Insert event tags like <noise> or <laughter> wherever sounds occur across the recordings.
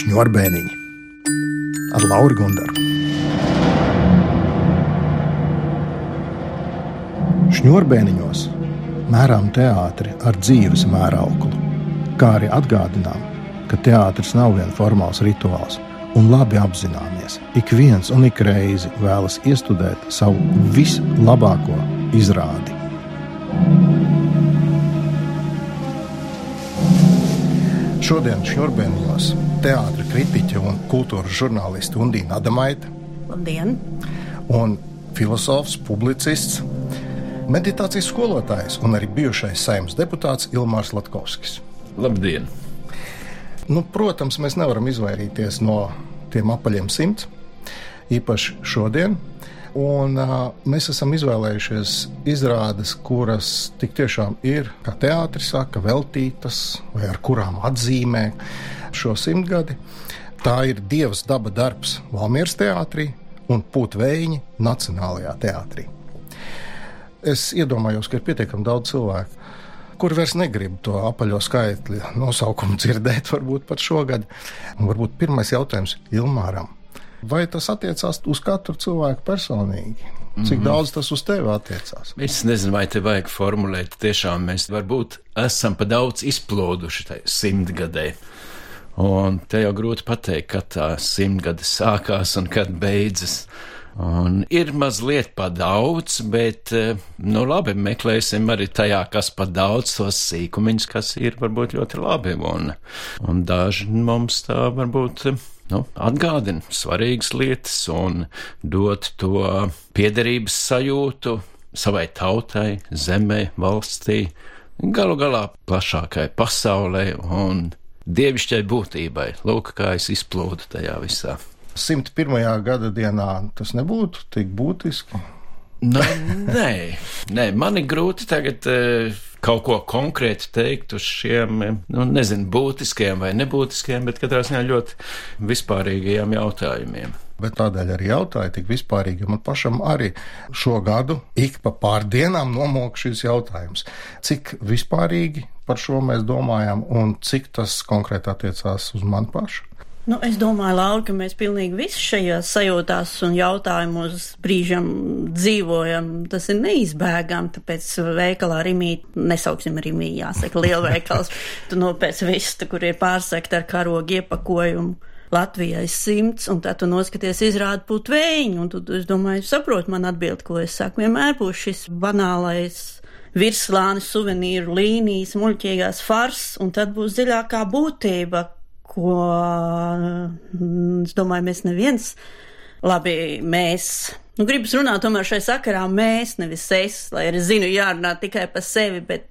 Šņurbēniņi ar Lauru Gundaru. Šņurbēniņos mērām teātri ar dzīves mērauklu, kā arī atgādinām, ka teātris nav vien formāls rituāls, un labi apzināmies, ik viens un ik reizi vēlas iestudēt savu vislabāko izrādi. Šodien Šņurbēnijos teātris kritiķe un kultūras žurnāliste Undīna Adamaita. Labdien! Un filozofs, publicists, meditācijas skolotājs un arī bijušais saimnes deputāts Ilmārs Latkovskis. Labdien! Nu, protams, mēs nevaram izvairīties no tiem apaļiem simts, īpaši šodien. Un, uh, mēs esam izvēlējušies izrādes, kuras tik tiešām ir, kā teātris saka, veltītas vai ar kurām atzīmē šo simtgadi. Tā ir Dievs daba darbs Valmieras teātrī un Pūtvējiņa Nacionālajā teātrī. Es iedomājos, ka ir pietiekami daudz cilvēku, kur vairs negrib to apaļo skaitli nosaukumu dzirdēt, varbūt pat šogad. Un varbūt pirmais jautājums Ilmāram. Vai tas attiecās uz katru cilvēku personīgi? Cik mm -hmm. daudz tas uz tevi attiecās? Es nezinu, vai te vajag formulēt. Tiešām mēs varbūt esam pa daudz izploduši tajā simtgadē. Un te jau grūti pateikt, kad tā simtgade sākās un kad beidzas. Un ir mazliet pa daudz, bet, eh, nu labi, meklēsim arī tajā, kas pa daudz tos sīkumiņus, kas ir varbūt ļoti labi. Un, un daži mums tā varbūt nu, atgādina svarīgas lietas un dot to piederības sajūtu savai tautai, zemē, valstī, galu galā plašākai pasaulē un dievišķai būtībai. Lūk, kā es izplūdu tajā visā. 101. gada dienā tas nebūtu tik būtiski. Nu, nē, nē, man ir grūti tagad. Uh, kaut ko konkrēti teikt uz šiem, nu, nezinu, būtiskiem vai nebūtiskiem, bet katrā ziņā ļoti vispārīgiem jautājumiem. Bet tādēļ arī jautāju tik vispārīgi, man pašam arī šo gadu ik pa pārdienām nomok šis jautājums. Cik vispārīgi par šo mēs domājam un cik tas konkrēti attiecās uz mani pašu? Nu, es domāju, Laura, ka mēs pilnīgi visi šajās sajūtās un jautājumos brīžam dzīvojam. Tas ir neizbēgami, tāpēc veikalā Rimī, nesauksim Rimī, jāsaka, lielveikals, <laughs> tu nopēc vistu, kur ir pārsekta ar karogu iepakojumu. Latvijai simts, un tad tu noskaties izrādi būt vējiņu, un tu, es domāju, saprot man atbild, ko es saku. Vienmēr būs šis banālais virslānis, suvenīru līnijas, muļķīgās fars, un tad būs dziļākā būtība, ko, es domāju, mēs neviens, labi, mēs, nu, gribas runāt tomēr šai sakarā mēs, nevis es, lai arī zinu, jārunā tikai par sevi, bet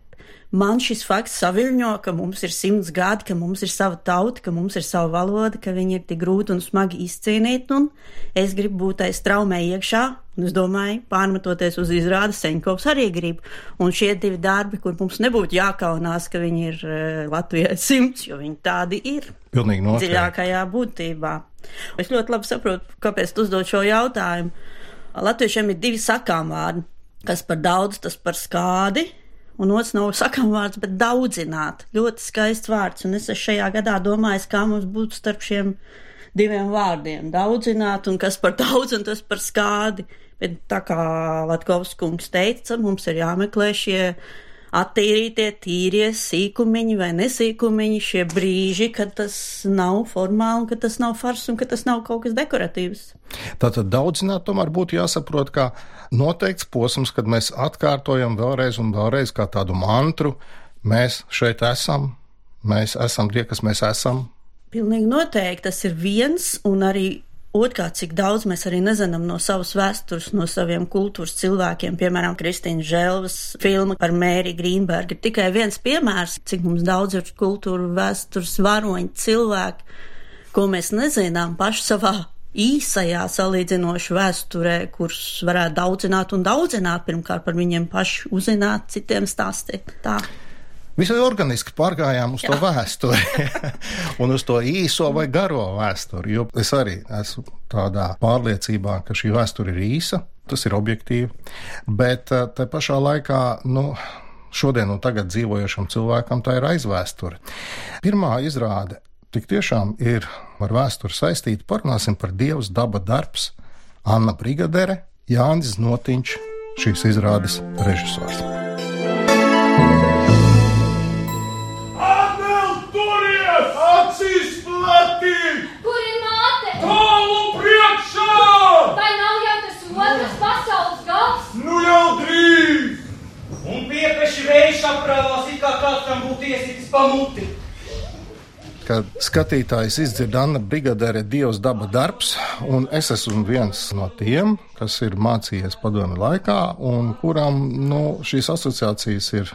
man šis fakts saviļņo, ka mums ir simts gadi, ka mums ir sava tauta, ka mums ir sava valoda, ka viņi ir tik grūti un smagi izcīnīti, un es gribu būt aiz traumē iekšā, un es domāju, pārmetoties uz izrādi, Seņkovs arī grib. Un šie divi darbi, kur mums nebūtu jākaunās, ka viņi ir uh, Latvijai <laughs> simts, jo viņi tādi ir. Pilnīgi noteikti. Dziļākajā būtībā. Es ļoti labi saprotu, kāpēc tu uzdod šo jautājumu. Latviešiem ir divi sakām vārdi, kas par daudz, tas par skādi, un otrs nav sakām vārds, bet daudzināt. Ļoti skaists vārds, un es šajā gadā domāju, kā mums būtu starp šiem diviem vārdiem - daudzināt, un kas par daudz, un tas par skādi. Bet tā kā Latkovs kungs teica, mums ir jāmeklē šie attīrītie, tīrie sīkumiņi vai nesīkumiņi, šie brīži, kad tas nav formāli, ka tas nav fars un ka tas nav kaut kas dekoratīvs. Tātad daudzināt tomēr būtu jāsaprot, kā noteikts posms, kad mēs atkārtojam vēlreiz un vēlreiz kā tādu mantru, mēs šeit esam, mēs esam tie, kas mēs esam. Pilnīgi noteikti tas ir viens un arī Otrkārt, cik daudz mēs arī nezinām no savas vēstures, no saviem kultūras cilvēkiem, piemēram, Kristīnas Želvas filma par Mēri Grīnbergu. Tikai viens piemērs, cik mums daudz ir kultūra, vēstures varoņi cilvēki, ko mēs nezinām paši savā īsajā salīdzinoši vēsturē, kurus varētu daudzināt un daudzināt, pirmkārt par viņiem paši uzzināt, citiem stāstīt. Tā. Visai organiski pārgājām uz Jā. to vēsturi, <laughs> un uz to īso vai garo vēsturi. Jo es arī esmu tādā pārliecībā, ka šī vēsture ir īsa, tas ir objektīvi, bet eh, te pašā laikā, nu, šodien un tagad dzīvojošam cilvēkam tā ir aizvēsture. Pirmā izrāde tik tiešām ir ar vēsturi saistīta. Parunāsim par Dievs daba darbs, Anna Brigadere, Jānis Notiņš, šīs izrādes režisors. Piepeši vējš aprāvās, it kā kāds tam būtu iesitis pamuti. Kad skatītājs izdzird Anna Brigadere Dievs daba darbs, un es esmu viens no tiem, kas ir mācījies padomi laikā, un kuram nu, šīs asociācijas ir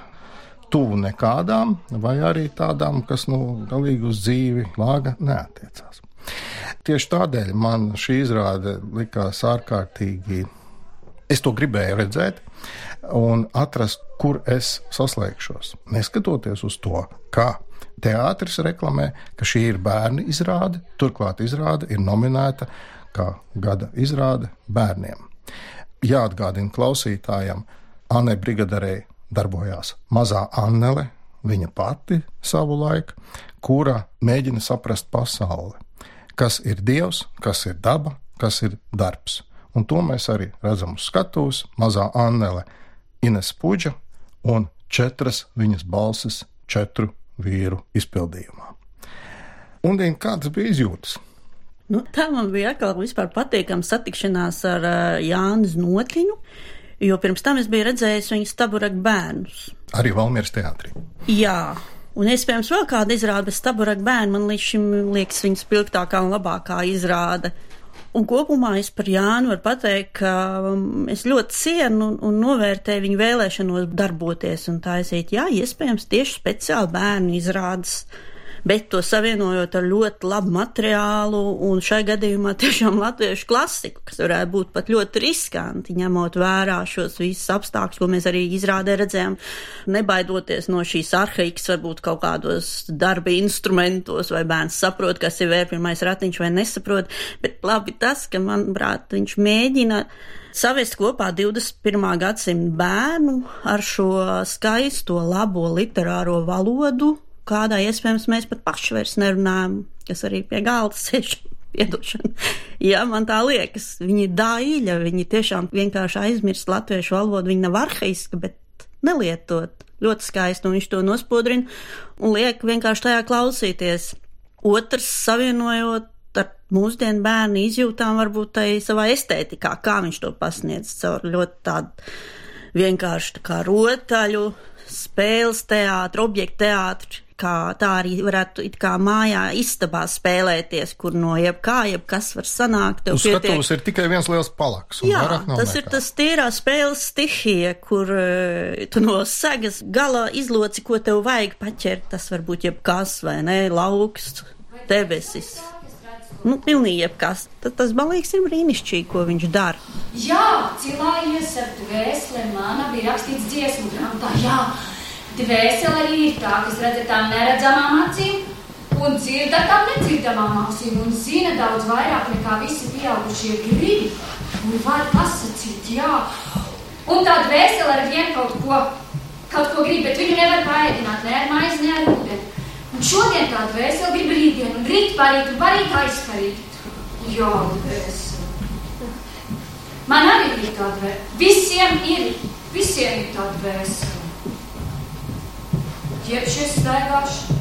tuvu nekādām, vai arī tādām, kas nu, galīgi uz dzīvi lāga neatiecās. Tieši tādēļ man šī izrāde likās ārkārtīgi. Es to gribēju redzēt, un atrast, kur es saslēgšos. Neskatoties uz to, kā teātris reklamē, ka šī ir bērnu izrāde, turklāt izrāde ir nominēta kā gada izrāde bērniem. Jāatgādina klausītājam, Anne Brigadarei darbojās mazā Annele, viņa pati savu laiku, kura mēģina saprast pasauli, kas ir dievs, kas ir daba, kas ir darbs. Un to mēs arī redzam uz skatuves. Mazā Annele Ines Puģa un četras viņas balsis četru vīru izpildījumā. Un Dien, kādas bija izjūtas? Nu, tā man bija atkal vispār patīkama satikšanās ar uh, Jānu Notiņu, jo pirms tam es biju redzējis viņas taburak bērnus. Arī Valmieras teātrī. Jā. Un iespējams vēl kāda izrāde, bet taburak bērni man līdz šim liekas viņas spilgtākā un labākā izrāde. Un kopumā es par Jānu varu pateikt, ka um, es ļoti cienu un, un novērtēju viņu vēlēšanos darboties un taisīt. Jā, iespējams, tieši speciāli bērnu izrādes bet to savienojot ar ļoti labu materiālu un šai gadījumā tiešām latviešu klasiku, kas varētu būt pat ļoti riskanti, ņemot vērā šos visus apstākļus, ko mēs arī izrādē redzējām, nebaidoties no šīs arhaikas, varbūt kaut kādos darba instrumentos, vai bērns saprot, kas ir vērpjamais ratiņš vai nesaprot, bet labi tas, ka, manuprāt, viņš mēģina savest kopā 21. gadsimta bērnu ar šo skaisto, labo literāro valodu, kādā iespējams mēs pat paši vairs nerunājam, kas arī pie galda <laughs> sēž. Jā, man tā liekas, viņi ir dāļa, viņi tiešām vienkārši aizmirst latviešu valodu, viņi nav arhaiska, bet nelietot. Ļoti skaisti, un viņš to nospodrina un liek vienkārši tajā klausīties. Otrs, savienojot ar mūsdienu bērnu izjūtām, varbūt tai savā estētikā, kā viņš to pasniedz caur ļoti tādu vienkārši tā kā rotaļu, spēles teātru, objektu teātru, kā tā arī varētu it kā mājā istabā spēlēties, kur no jebkā, jebkas var sanākt. Uz pietiek... skatuves ir tikai viens liels palaks. Jā, tas nekā. ir tas tīrā spēles stihija, kur uh, tu no segas gala izloci, ko tev vajag paķert. Tas var būt jebkas vai ne, lauks, debesis. Nu, pilnīgi jebkas. Tas, tas man liekas, ir brīnišķīgi, ko viņš dara. Jā, cilājies ar dvēseli, mana bija rakstīts dziesmu grāmatā. Dvēsele ir tā, kas redz ar tām neredzamām acīm un dzird ar tām nedzirdamām ausīm un zina daudz vairāk nekā visi pieaugušie grib un var pasakīt, jā. Un tā dvēsele ar vienu kaut ko, kaut ko grib, bet viņu nevar paēdināt ne ar maizi, ne ar ūdeni. Un šodien tā dvēsele grib rītdienu, un rīt parīt, un parīt aizparīt. Jā, dvēsele. Man arī ir tā dvēsele. Visiem ir, visiem ir tā dvēsele jeb šis staigāšu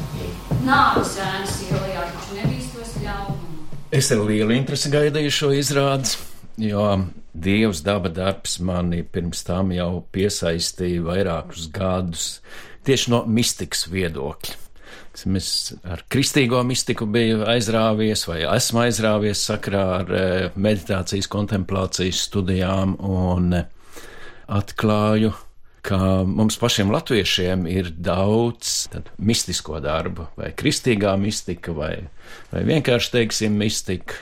nāves ēnas ielajā, taču nebīstos ļaunumu. Es ar lielu interesi gaidīju šo izrādi, jo Dievs daba darbs mani pirms tam jau piesaistīja vairākus gadus tieši no mistikas viedokļa. Es ar kristīgo mistiku biju aizrāvies, vai esmu aizrāvies sakrā ar eh, meditācijas, kontemplācijas studijām, un atklāju, ka mums pašiem latviešiem ir daudz mistisko darbu, vai kristīgā mistika, vai, vai vienkārši teiksim mistika,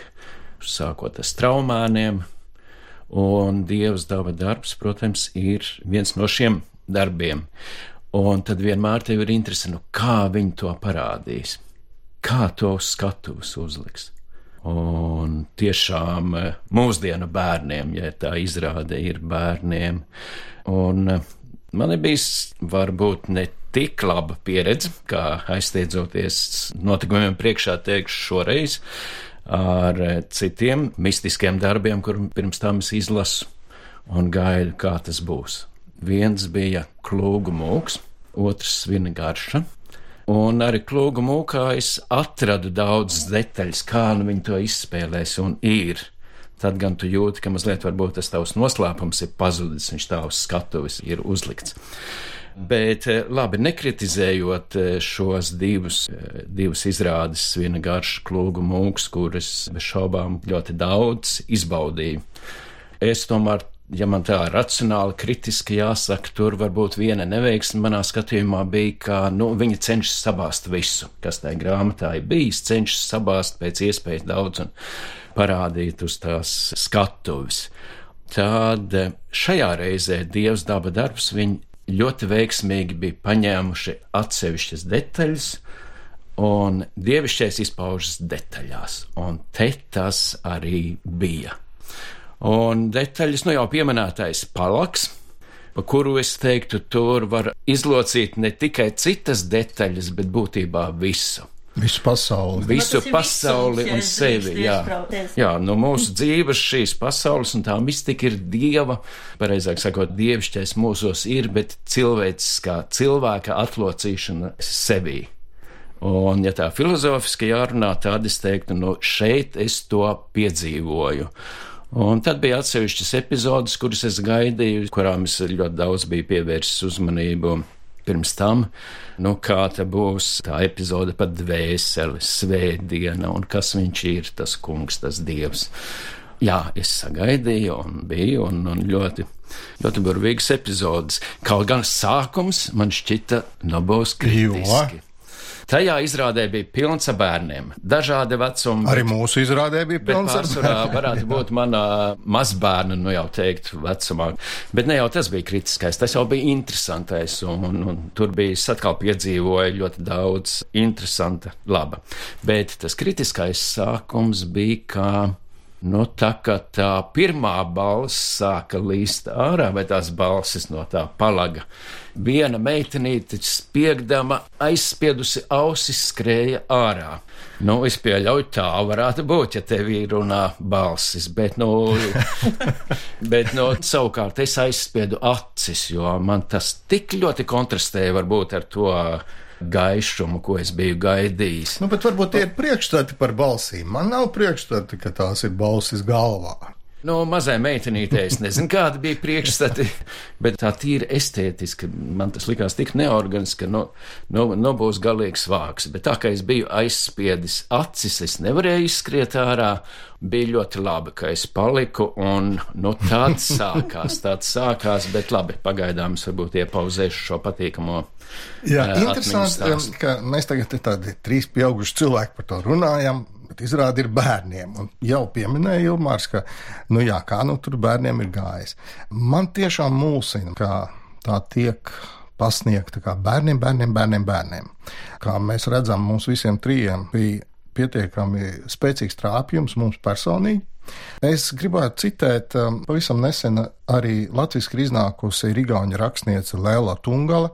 sākot ar traumēniem. Un Dievs daba darbs, protams, ir viens no šiem darbiem. Un tad vienmēr tev ir interesi, nu, kā viņi to parādīs, kā to skatuves uzliks. Un tiešām eh, mūsdienu bērniem, ja tā izrāde ir bērniem. Un Man ir bijis varbūt ne tik laba pieredze, kā aizstiedzoties notikumiem priekšā teikšu šoreiz ar citiem mistiskiem darbiem, kur pirms tam es izlasu un gaidu, kā tas būs. Viens bija klūgu mūks, otrs svina garša, Un arī klūgu mūkā es atradu daudzas detaļas, kā nu viņi to izspēlēs un ir. Tad gan tu jūti, ka mazliet varbūt tas tavs noslēpums ir pazudis, viņš tā uz skatuves ir uzlikts. Bet eh, labi, nekritizējot eh, šos divus, eh, divus izrādes, viena garša klūgu mūks, kuras bez šaubām ļoti daudz izbaudīju. Es tomēr ja man tā racionāli, kritiski jāsaka, tur varbūt viena neveiksme manā skatījumā bija, ka nu, viņi cenšas sabāzt visu, kas tajā grāmatā ir bijis, cenšas sabāzt pēc iespējas daudz un parādīt uz tās skatuves. Tad šajā reizē Dievs daba darbs viņi ļoti veiksmīgi bija paņēmuši atsevišķas detaļas, un dievišķais izpaužas detaļās, un te tas arī bija. Un detaļas, nu jau pieminētais palaks, pa kuru es teiktu, tur var izlocīt ne tikai citas detaļas, bet būtībā visu. Visu pasauli. Visu tas ir pasauli un sevi. Jā. jā, no mūsu dzīves šīs pasaules un tā mistika ir dieva, pareizāk sakot, dievišķais mūsos ir, bet cilvēciskā cilvēka atlocīšana sevī. Un, ja tā filozofiski jārunā, tad es teiktu, nu, šeit es to piedzīvoju. Un tad bija atsevišķas epizodes, kuras es gaidīju, kurām es ļoti daudz biju pievērsis uzmanību. Pirms tam, nu, kā tā būs tā epizode par dvēseli, svētdiena un kas viņš ir, tas kungs, tas dievs. Jā, es sagaidīju, un bija un, un ļoti, ļoti burvīgas epizodes. Kaut gan sākums man šķita nobos kritiski. Jo? Tajā izrādē bija pilns ar bērniem, dažādi vecumi. Arī mūsu izrādē bija Bet pilns ar pārsvarā varētu būt mana mazbērna, nu jau teikt, vecumā. Bet ne jau tas bija kritiskais, tas jau bija interesantais, un, un, un tur bija es atkal piedzīvoju ļoti daudz interesanta, laba. Bet tas kritiskais sākums bija, kā Nu, tā kā tā pirmā balss sāka līst ārā, vai tās balsis no tā palaga, viena meitenīte spiegdama aizspiedusi ausis skrēja ārā. Nu, es pieļauju, tā varētu būt, ja tev ir runā balsis, bet, nu, <laughs> bet, nu, savukārt es aizspiedu acis, jo man tas tik ļoti kontrastēja varbūt ar to gaišumu, ko es biju gaidījis. Nu, bet varbūt tie ir priekšstati par balsīm. Man nav priekšstati, ka tās ir balsis galvā. No Nu, mazai meitenītei es nezinu, kāda bija priekšstati, bet tā tīri estētiski man tas likās tik neorganiski, ka nu, nu, nu būs galīgs vāks. Bet tā kā es biju aizspiedis acis, es nevarēju izskriet ārā, bija ļoti labi, ka es paliku, un nu, tāds sākās, tāds sākās, bet labi, pagaidām es varbūt iepauzēšu šo patīkamo. Jā, eh, interesanti, ka mēs tagad tādi trīs pieauguši cilvēki par to runājam. Bet izrādi ir bērniem. Un jau pieminēja Ilmārs, ka, nu jā, kā nu tur bērniem ir gājis. Man tiešām mulsina, kā tā tiek pasniegta kā bērniem, bērniem, bērniem, bērniem. Kā mēs redzam, mums visiem trijiem bija pietiekami spēcīgs trāpījums mums personīgi. Es gribētu citēt, um, pavisam nesen arī latviešu ir iznākusi Rigauņa rakstniece Lēla Tungala,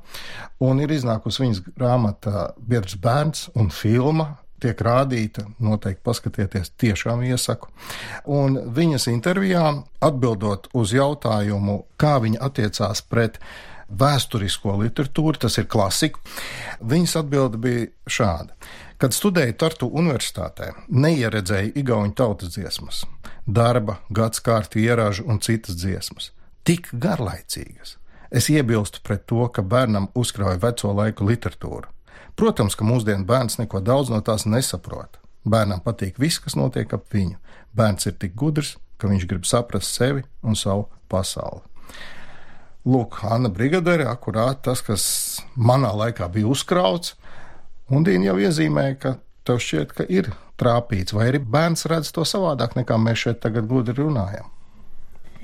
un ir iznākusi viņas grāmata Biedrs bērns un filma. Tiek rādīta, noteikti paskatieties, tiešām iesaku. Un viņas intervijā, atbildot uz jautājumu, kā viņa attiecās pret vēsturisko literatūru, tas ir klasika, viņas atbilde bija šāda. Kad studēju Tartu universitātē, neieredzēju igauņu tautas dziesmas, darba, gadskārtu ieražu un citas dziesmas. Tik garlaicīgas. Es iebilstu pret to, ka bērnam uzkrauj veco laiku literatūru. Protams, ka mūsdienu bērns neko daudz no tās nesaprot. Bērnam patīk viss, kas notiek ap viņu. Bērns ir tik gudrs, ka viņš grib saprast sevi un savu pasauli. Lūk, Anna Brigadere, akurāt tas, kas manā laikā bija uzkrauts, un Dīna jau iezīmēja, ka tev šķiet, ka ir trāpīts, vai arī bērns redz to savādāk, nekā mēs šeit tagad gudri runājam.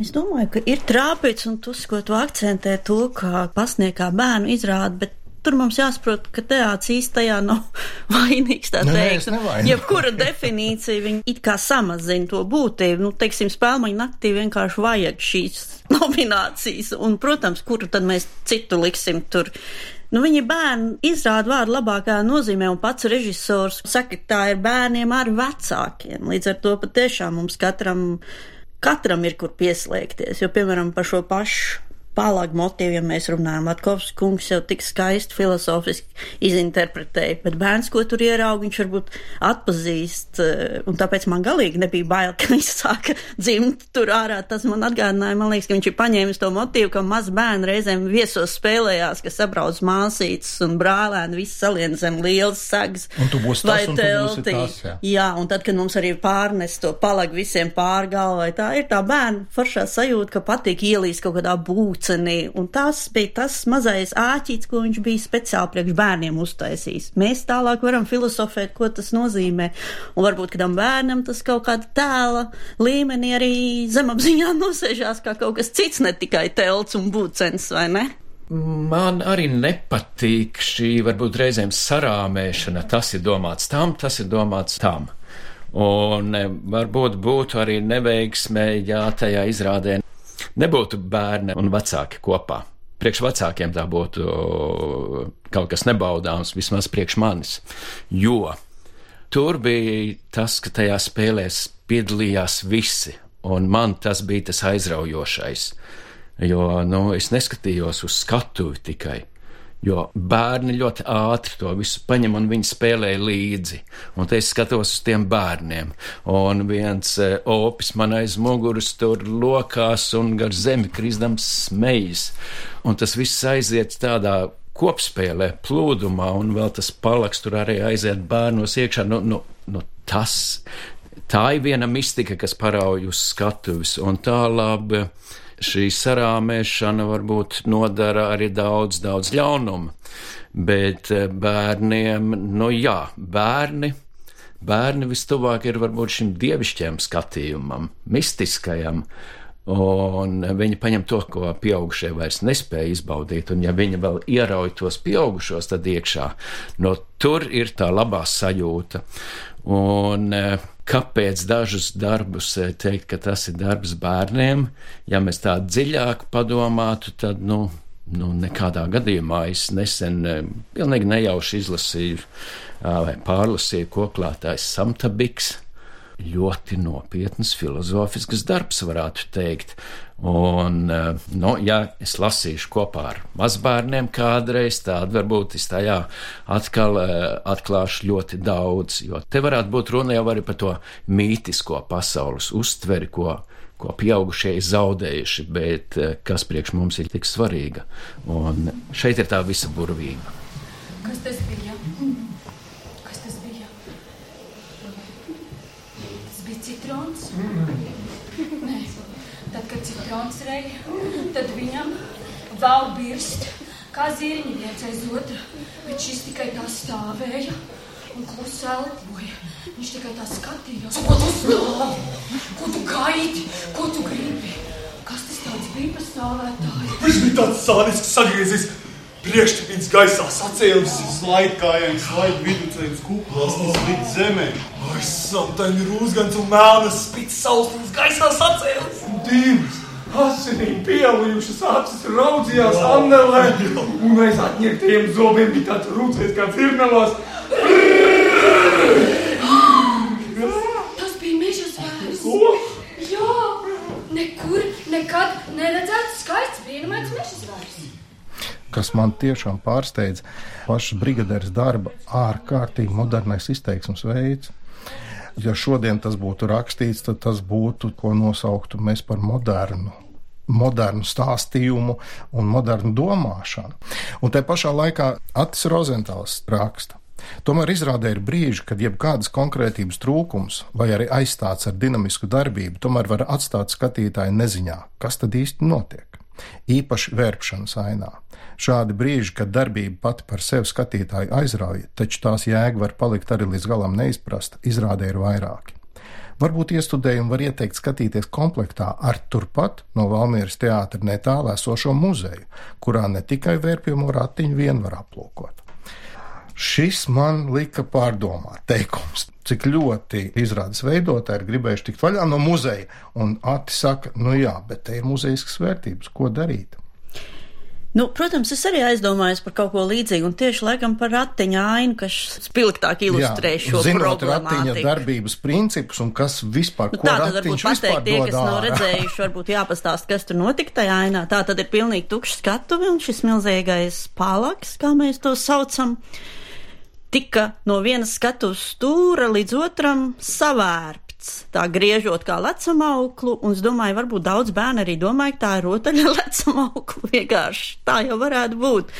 Es domāju, ka ir trāpīts, un tas, ko tu akcentē, to, ka pasniegā bērnu izrāda, bet tur mums jāsaprot, ka teātris īstajā nav <laughs> vainīgs, tā nē, teikt. Jebkura definīcija, viņa it kā samazina to būtību. Nu, teiksim, spēlmaņa naktī vienkārši vajag šīs <laughs> nominācijas, un, protams, kuru tad mēs citu liksim tur. Nu, viņi bērni izrāda vārdu labākā nozīmē, un pats režisors saka, ka tā ir bērniem ar vecākiem. Līdz ar to patiešām mums katram, katram ir kur pieslēgties, jo, piemēram, par šo pašu pālāgu motīvu, ja mēs runājam, Latkovs kungs jau tik skaisti filozofiski izinterpretēja, bet bērns, ko tur ieraug, viņš varbūt atpazīst, eh, un tāpēc man galīgi nebija bail, ka viņš <laughs> sāka dzimt tur ārā. Tas man atgādināja, man liekas, ka viņš ir paņēmis to motīvu, ka maz bērni reizēm viesos spēlējās, ka sabrauc māsītes un brālēni, viss salien zem lielas sagas. Un tu būsi tas, un tu būsi tas, jā. Jā, un tad, kad mums arī pārnes to palagu visiem pārgalvai, tā ir tā bērna foršā sajūta, ka patīk ielīst kaut kādā būcenī, un tas bija tas mazais āķīts, ko viņš bija speciāli priekš bērniem uztaisījis. Mēs tālāk varam filozofēt, ko tas nozīmē, un varbūt kādam bērnam tas kaut kāda tēla līmenī arī zemapziņā <laughs> nosēžās kā kaut kas cits, ne tikai telts un būcens, vai ne? Man arī nepatīk šī varbūt reizēm sarāmēšana. Tas ir domāts tam, tas ir domāts tam. Un e, varbūt būtu arī neveiksmē, ja tajā izrādē nebūtu bērni un vecāki kopā. Priekš vecākiem tā būtu kaut kas nebaudāms, vismaz priekš manis. Jo tur bija tas, ka tajā spēlēs piedalījās visi, un man tas bija tas aizraujošais. Jo nu, es neskatījos uz skatuvi tikai. Jo bērni ļoti ātri to visu paņem un viņi spēlēja līdzi. Un te es skatos uz tiem bērniem. Un viens e, opis man aiz muguras tur lokās un gar zemi krizdams smejas. Un tas viss aiziet tādā kopspēlē, plūdumā, un vēl tas palaks tur arī aiziet bērnos iekšā. Nu, nu, nu, tas, tā ir viena mistika, kas parauj uz skatuves. Un tā labi šī sarāmēšana varbūt nodara arī daudz, daudz ļaunumu. Bet eh, bērniem, nu jā, bērni. Bērni vistuvāk ir varbūt šim dievišķajam skatījumam, mistiskajam, un viņi paņem to, ko pieaugušie vairs nespēja izbaudīt, un ja viņi vēl ierauj tos pieaugušos, tad iekšā, no tur ir tā labā sajūta. Un eh, kāpēc dažus darbus eh, teikt, ka tas ir darbs bērniem? Ja mēs tā dziļāk padomātu, tad, nu, nu nekādā gadījumā es nesen eh, pilnīgi nejauši izlasīju vai pārlasīju koklātājs Samtabiks. Ļoti nopietns filozofisks darbs, varētu teikt. Un, nu, ja es lasīšu kopā ar mazbērniem kādreiz, tad varbūt es tajā atkal atklāšu ļoti daudz, jo te varētu būt runa jau arī par to mītisko pasaules uztveri, ko, ko pieaugušie ir zaudējuši, bet kas priekš mums ir tik svarīga. Un šeit ir tā visa burvība. Kas tas bija? Kas tas bija? Tas bija citrons. Nē, tad, reja, tad viņam vēl birst, kā zirņi viens aiz otra, bet šis tikai tā stāvēja un klusi elpoja. Viņš tikai tā skatījās, ko tu stāvi, ko tu gaidi, ko tu gribi. Kas tas tāds bija pa stāvētāju? Viņš bija tāds sādisks sagriezis. Priekštepīns gaisā sacēlis, slaidkājiem, slaid viducējums kuplās, tas līdz zemē. Ai, samtaini rūzgans un melnas spits sausums gaisā sacēlis. Divas asinīm pielījušas acis raudzījās Annelē, un aiz atņemtiem zobiem bija tāds rūcējs kā firmelos. Tas bija meža zvērs. Ko? Jā, nekur nekad neredzēts skaists brīnumains meža zvērs. kas man tiešām pārsteidz, paša brigadieres darba ārkārtīgi modernais izteiksmes veids. Ja šodien tas būtu rakstīts, tad tas būtu, ko nosauktu mēs par modernu. Modernu stāstījumu un modernu domāšanu. Un te pašā laikā Atis Rozentāls raksta. Tomēr izrādē ir brīži, kad jebkādas konkrētības trūkums vai arī aizstāts ar dinamisku darbību, tomēr var atstāt skatītāju neziņā, kas tad īsti notiek. Īpaši vērpšanas ainā. Šādi brīži, kad darbība pati par sevi skatītāju aizrauja, taču tās jēga var palikt arī līdz galam neizprasta, izrādē ir vairāki. Varbūt iestudējumu var ieteikt skatīties komplektā ar turpat no Valmieras teātra netālu esošo muzeju, kurā ne tikai vērpjumu ratiņu vien var aplūkot. Šis man lika pārdomāt teikums, cik ļoti izrādes veidotāji ir gribējuši tikt vaļā no muzeja, un Ati saka, nu jā, bet te ir muzejiskas vērtības, ko darīt? Nu, protams, es arī aizdomājos par kaut ko līdzīgu, un tieši laikam par ratiņa ainu, kas spilgtāk ilustrē Jā, šo zinot ratiņa darbības principus un kas vispār, Nu, ko tā tad varbūt pateikt tie, kas nav redzējuši, varbūt jāpastāst, kas tur notika tajā ainā. Tā tad ir pilnīgi tukšs skatuvi un šis milzīgais pālaks, kā mēs to saucam, tika no vienas skatuves stūra līdz otram savērpts. Tā griežot kā lecamauklu, un es domāju, varbūt daudz bērnu arī domāja, ka tā ir rotaļa <laughs> lecamauklu. Vienkārši tā jau varētu būt.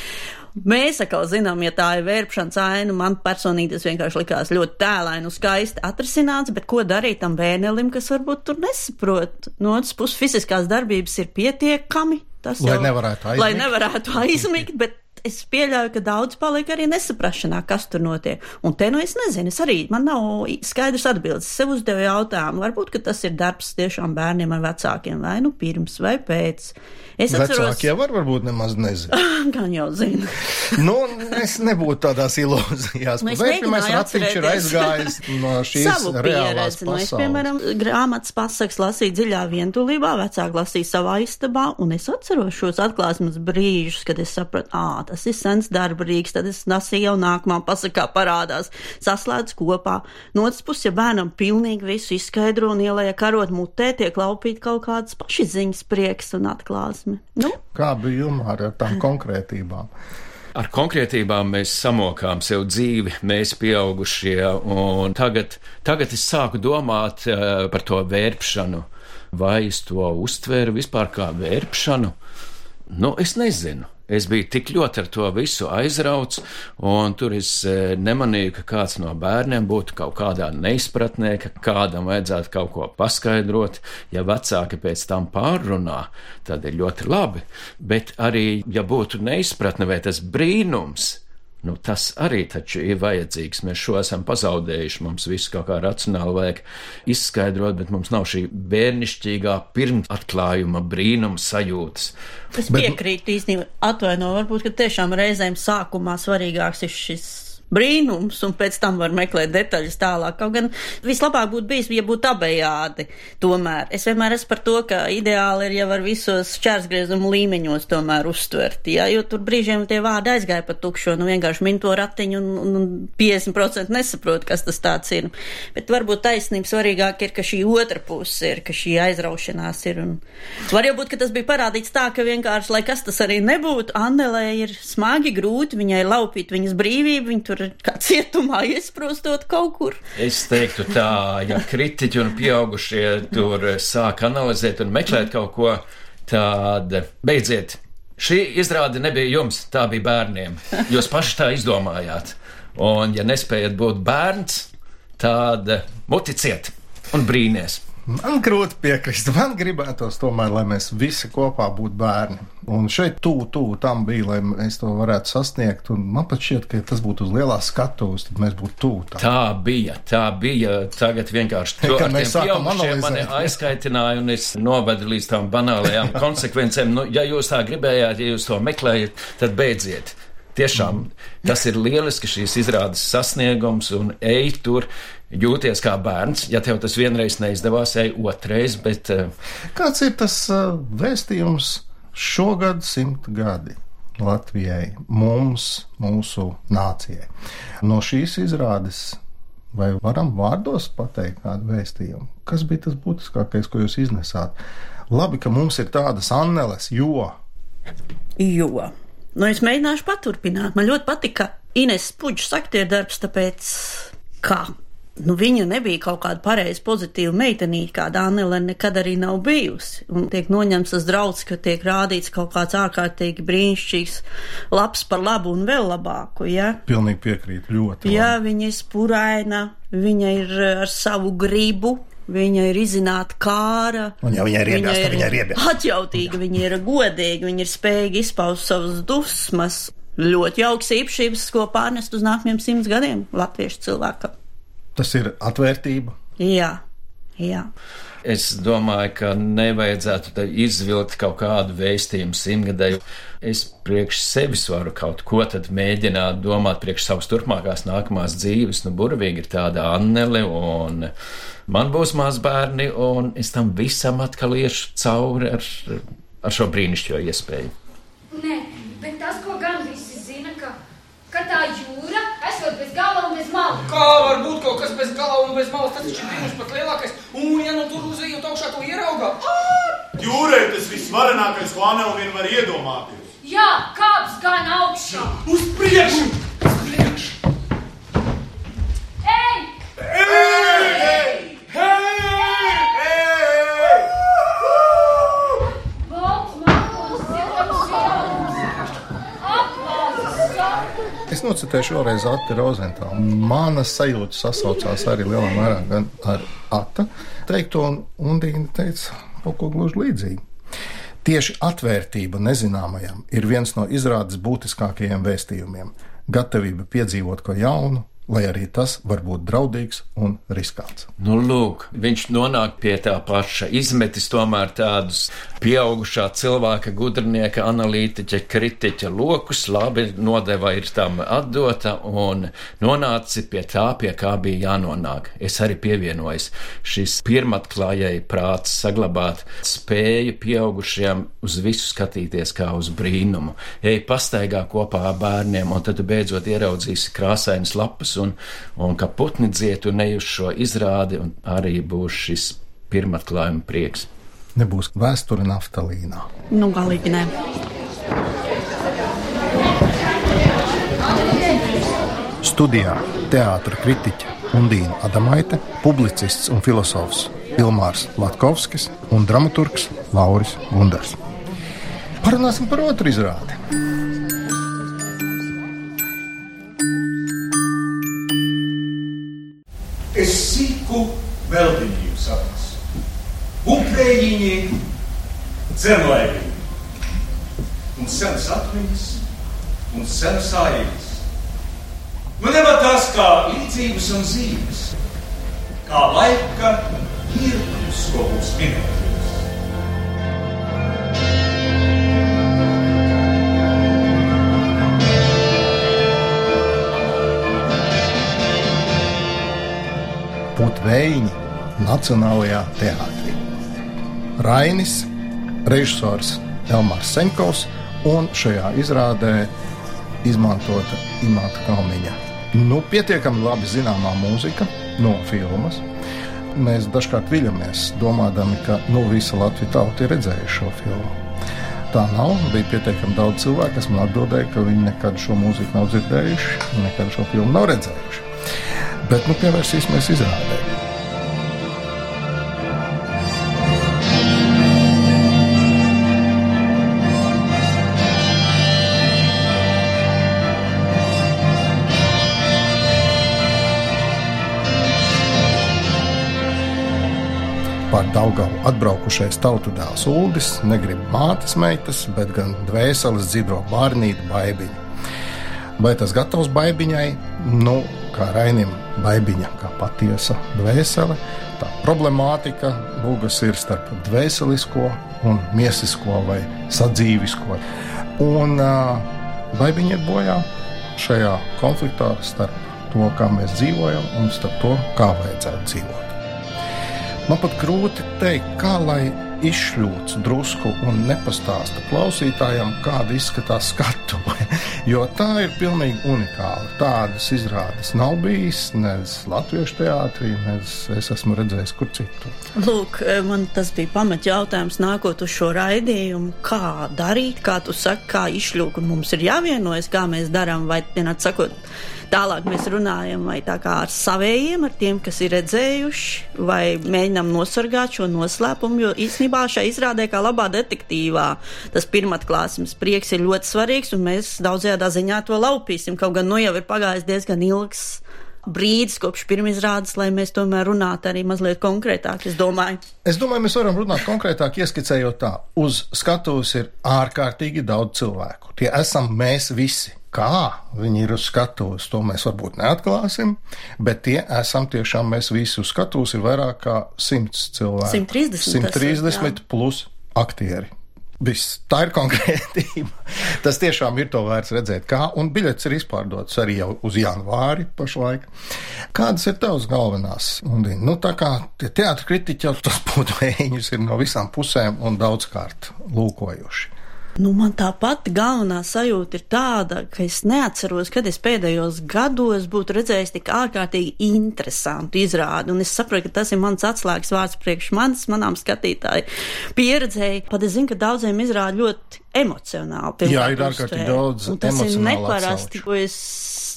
Mēs atkal zinām, ja tā ir vērpšanas aina, man personīgi tas vienkārši likās ļoti tēlaini un skaisti atrisināts, bet ko darīt tam bērnelim, kas varbūt tur nesaprot? No otras puses, fiziskās darbības ir pietiekami. Tas Lai jau- nevarētu Lai aizmigt. nevarētu aizmigt, bet es pieļauju, ka daudz paliek arī nesaprašanā, kas tur notiek. Un te nu es nezinu, es arī, man nav skaidrs atbildes. Es sev uzdevu jautājumu, varbūt, ka tas ir darbs tiešām bērniem ar vecākiem, vai nu pirms vai pēc. Es atceros, Vecāki jau var, varbūt nemaz nezina. <laughs> gan jau zinu. nu, es nebūtu tādās ilūzijās. Nu, es mēģināju ratiņš ir aizgājis no <laughs> šīs savu reālās pieredzi. Nu, es, piemēram, grāmatas pasakas lasīju dziļā vientulībā, vecāki lasīja savā istabā, un es atceros šos atklāsmes brīžus, kad es sapratu, ā, tas ir sens darba rīks, tad es lasīju jau nākamā pasakā parādās, saslēdz kopā. No otras puses, ja bērnam pilnīgi visu izskaidro un ielēja karot mutē, tiek laupīt kaut kādas pašiziņas prieks un atklāsme. Nu, Kā bija jums ar tām konkrētībām? Ar konkrētībām mēs samokām sev dzīvi, mēs pieaugušie, un tagad, tagad es sāku domāt uh, par to vērpšanu. Vai es to uztvēru vispār kā vērpšanu? Nu, es nezinu. Es biju tik ļoti ar to visu aizrauts, un tur es eh, nemanīju, ka kāds no bērniem būtu kaut kādā neizpratnē, ka kādam vajadzētu kaut ko paskaidrot. Ja vecāki pēc tam pārrunā, tad ir ļoti labi. Bet arī, ja būtu neizpratne vai tas brīnums, Nu, tas arī taču ir vajadzīgs. Mēs šo esam pazaudējuši. Mums viss kaut kā racionāli vajag izskaidrot, bet mums nav šī bērnišķīgā pirmatklājuma brīnuma sajūtas. es piekrītu īstenībā. Atvaino, varbūt, ka tiešām reizēm sākumā svarīgāks ir šis brīnums, un pēc tam var meklēt detaļas tālāk. Kaut gan vislabāk būtu bijis, ja būtu abejādi. Tomēr es vienmēr esmu par to, ka ideāli ir jau ar visos šķērsgriezumu līmeņos tomēr uztvert, jā, jo tur brīžiem tie vārdi aizgāja pa tukšo, nu vienkārši min to ratiņu un, un 50% nesaprot, kas tas tāds ir. Bet varbūt taisnība svarīgāk ir, ka šī otra puse ir, ka šī aizraušanās ir. Un var jau būt, ka tas bija parādīts tā, ka vienkārši, lai kas tas arī nebūtu, Annelē ir smagi grūti, viņai laupīt viņas brīvību, viņa tur ir kā cietumā iesprostot kaut kur. Es teiktu tā, ja kritiķi un pieaugušie tur sāk analizēt un meklēt kaut ko, tad beidziet. Šī izrāde nebija jums, tā bija bērniem. Jūs paši tā izdomājāt. Un, ja nespējat būt bērns, tad muticiet un brīnīties. Man grūti piekrist. Man gribētos tomēr, lai mēs visi kopā būtu bērni. Un šeit tuvu, tuvu tam bija, lai mēs to varētu sasniegt. Un man pat šķiet, ka tas būtu uz lielās skatuves, tad mēs būtu tuvu tam. Tā bija, tā bija. Tagad vienkārši to pieaugušiem mani aizskaitināja, un es novedu līdz tām banālajām <laughs> konsekvencēm. Nu, ja jūs tā gribējāt, ja jūs to meklējat, tad beidziet. Tiešām tas ir lieliski šīs izrādes sasniegums, un ej tur, jūties kā bērns. Ja tev tas vienreiz neizdevās, ej otrais, bet uh, Kāds ir tas uh, vēstījums šogad simt gadi? Latvijai, mums, mūsu nācijai. No šīs izrādes, vai varam vārdos pateikt kādu vēstījumu? Kas bija tas būtiskākais, ko jūs iznesāt? Labi, ka mums ir tādas anneles, jo Jo. Nu, es mēģināšu paturpināt. Man ļoti patika Ines Puģis aktierdarbs, tāpēc, ka nu, viņa nebija kaut kāda pareiza, pozitīva meitenīte, kāda Anela nekad arī nav bijusi. Un tiek noņemts tas draudz, ka tiek rādīts kaut kāds ārkārtīgi brīnišķīgs, labs par labu un vēl labāku. Ja? pilnīgi piekrīt ļoti. Jā, labi. viņa ir spuraina, viņa ir eh, ar savu gribu. Viņa ir izzināta kāra. Un ja viņai ir iebilst, tad viņai ir iebilst. Atjautīga, viņa ir godīga, viņa ir spējīga izpaust savas dusmas. Ļoti jauks īpašības, ko pārnest uz nākamajiem simts gadiem latviešu cilvēkam. Tas ir atvērtība. Jā, Jā. Es domāju, ka nevajadzētu izvilkt kaut kādu vēstījumu simtgadēju. Es priekš sevis varu kaut ko tad mēģināt domāt priekš savas turpmākās nākamās dzīves. Nu, burvīgi ir tāda Annele, un man būs mazbērni, un es tam visam atkal iešu cauri ar, ar šo brīnišķīgo iespēju. Nē, bet tas, ko gan visi zina, ka, ka tā jūra esot bez gala un bez malas. Kā var būt kaut kas bez gala un bez malas? Tas taču ir brīnums pat lielākais. Un, ja nu tur uzejot augšā, to ieraugā. Jūrē tas visvarenākais, ko Anna vien var iedomāties. Jā, kāps gan augšā. Uz priekšu! Uz priekšu! Ej! Ej! Valds nocitēšu vēlreiz Ati Rozentālu. Mana sajūta sasaucās arī lielā mērā gan ar Ata teikto, un Undīna teica kaut ko gluži līdzīgu. Tieši atvērtība nezināmajam ir viens no izrādes būtiskākajiem vēstījumiem - gatavība piedzīvot ko jaunu, lai arī tas var būt draudīgs un riskants. Nu, lūk, viņš nonāk pie tā paša, izmetis tomēr tādus pieaugušā cilvēka, gudrnieka, analītiķa, kritiķa lokus, labi, nodeva ir tam atdota un nonāci pie tā, pie kā bija jānonāk. Es arī pievienojos šis pirmatklājai prāts saglabāt spēju pieaugušiem uz visu skatīties kā uz brīnumu. Ej pastaigā kopā ar bērniem, un tad beidzot ieraudzīsi krāsainas lapas un, un ka putni dzietu nejus šo izrādi, un arī būs šis pirmatklājuma prieks. Nebūs vēsture naftalīnā. Nu, galīgi nē. Studijā teātris kritiķe Undīna Adamaite, publicists un filozofs Ilmārs Latkovskis un dramaturgs Lauris Gundars. Parunāsim par otru izrādi. Es sīku veltījību sapnis. Bukrējiņi, dzerlaivi. Un senas atmiņas, un senas ainas. Nu nevar tās kā līdzības un zīmes, kā laika mirklis, ko mums minēties. Putvējiņi Nacionālajā teātrī. Rainis, režisors Elmārs Senkovs un šajā izrādē izmantota Imants Kalniņa. Nu, pietiekami labi zināmā mūzika no filmas. Mēs dažkārt viļamies, domājam, ka nu, visa Latvijas tauta ir redzējuši šo filmu. Tā nav. Bija pietiekami daudz cilvēku, kas man atbildēja, ka viņi nekad šo mūziku nav dzirdējuši, nekad šo filmu nav redzējuši. Bet nu, pievērsīsimies izrādē. Pār Daugavu atbraukušais tautu dēls Uldis negrib mātes meitas, bet gan dvēseles dzidro bārnīti baibiņu. Vai tas gatavs baibiņai? Nu, kā Rainim, baibiņa kā patiesa dvēsele, tā problemātika būgas ir starp dvēselisko un miesisko vai sadzīvisko. Un uh, baibiņa ir bojā šajā konfliktā starp to, kā mēs dzīvojam, un starp to, kā vajadzētu dzīvot. Man pat grūti pateikt, kā lai izšļūts drusku un nepastāsta klausītājam, kāda izskatās skatuve. <laughs> Jo tā ir pilnīgi unikāla. Tādas izrādes nav bijis nec Latviešu teātrī, nec es esmu redzējis kur citur. Lūk, man tas bija pamat jautājums nākot uz šo raidījumu. Kā darīt, kā tu saki, kā izšļūt, un mums ir jāvienojas, kā mēs darām, vai vienādi sakot. Tālāk mēs runājam vai tā kā ar saviem, ar tiem, kas ir redzējuši, vai mēģinām nosargāt šo noslēpumu. Jo īstenībā šai izrādē, kā labā detektīvā, tas pirmatklāsmes prieks ir ļoti svarīgs, un mēs daudzajā ziņā to laupīsim. Kaut gan nu jau ir pagājis diezgan ilgs brīdis kopš pirmizrādes, lai mēs tomēr runātu arī mazliet konkrētāk. Es domāju, Es domāju, mēs varam runāt konkrētāk, ieskicējot tā. Uz skatuves ir ārkārtīgi daudz cilvēku. Tie esam mēs visi, Kā viņi ir uz skatuves, to mēs varbūt neatklāsim, bet tie esam tiešām mēs visi uz skatuves, ir vairāk kā 100 cilvēki. 130 tas ir, 130 plus aktieri. Viss tā ir konkrētība. <laughs> Tas tiešām ir to vērts redzēt, kā un biļets ir izpārdots arī jau uz janvāri pašlaik. Kādas ir tavas galvenās? Undīna? Nu, tā kā tie teātris kritiķi jau tos <laughs> būtu vējiņus ir no visām pusēm un daudzkārt lūkojuši. Nu, man tā pati galvenā sajūta ir tāda, ka es neatceros, kad es pēdējos gados būtu redzējis tik ārkārtīgi interesantu izrādi. Un es saprotu, ka tas ir mans atslēgas vārds priekš manis, manām skatītāju pieredzēju. Pat es zinu, ka daudziem izrāda ļoti emocionāli. Jā, ir ārkārtīgi daudz. Un tas ir neparasti, ko es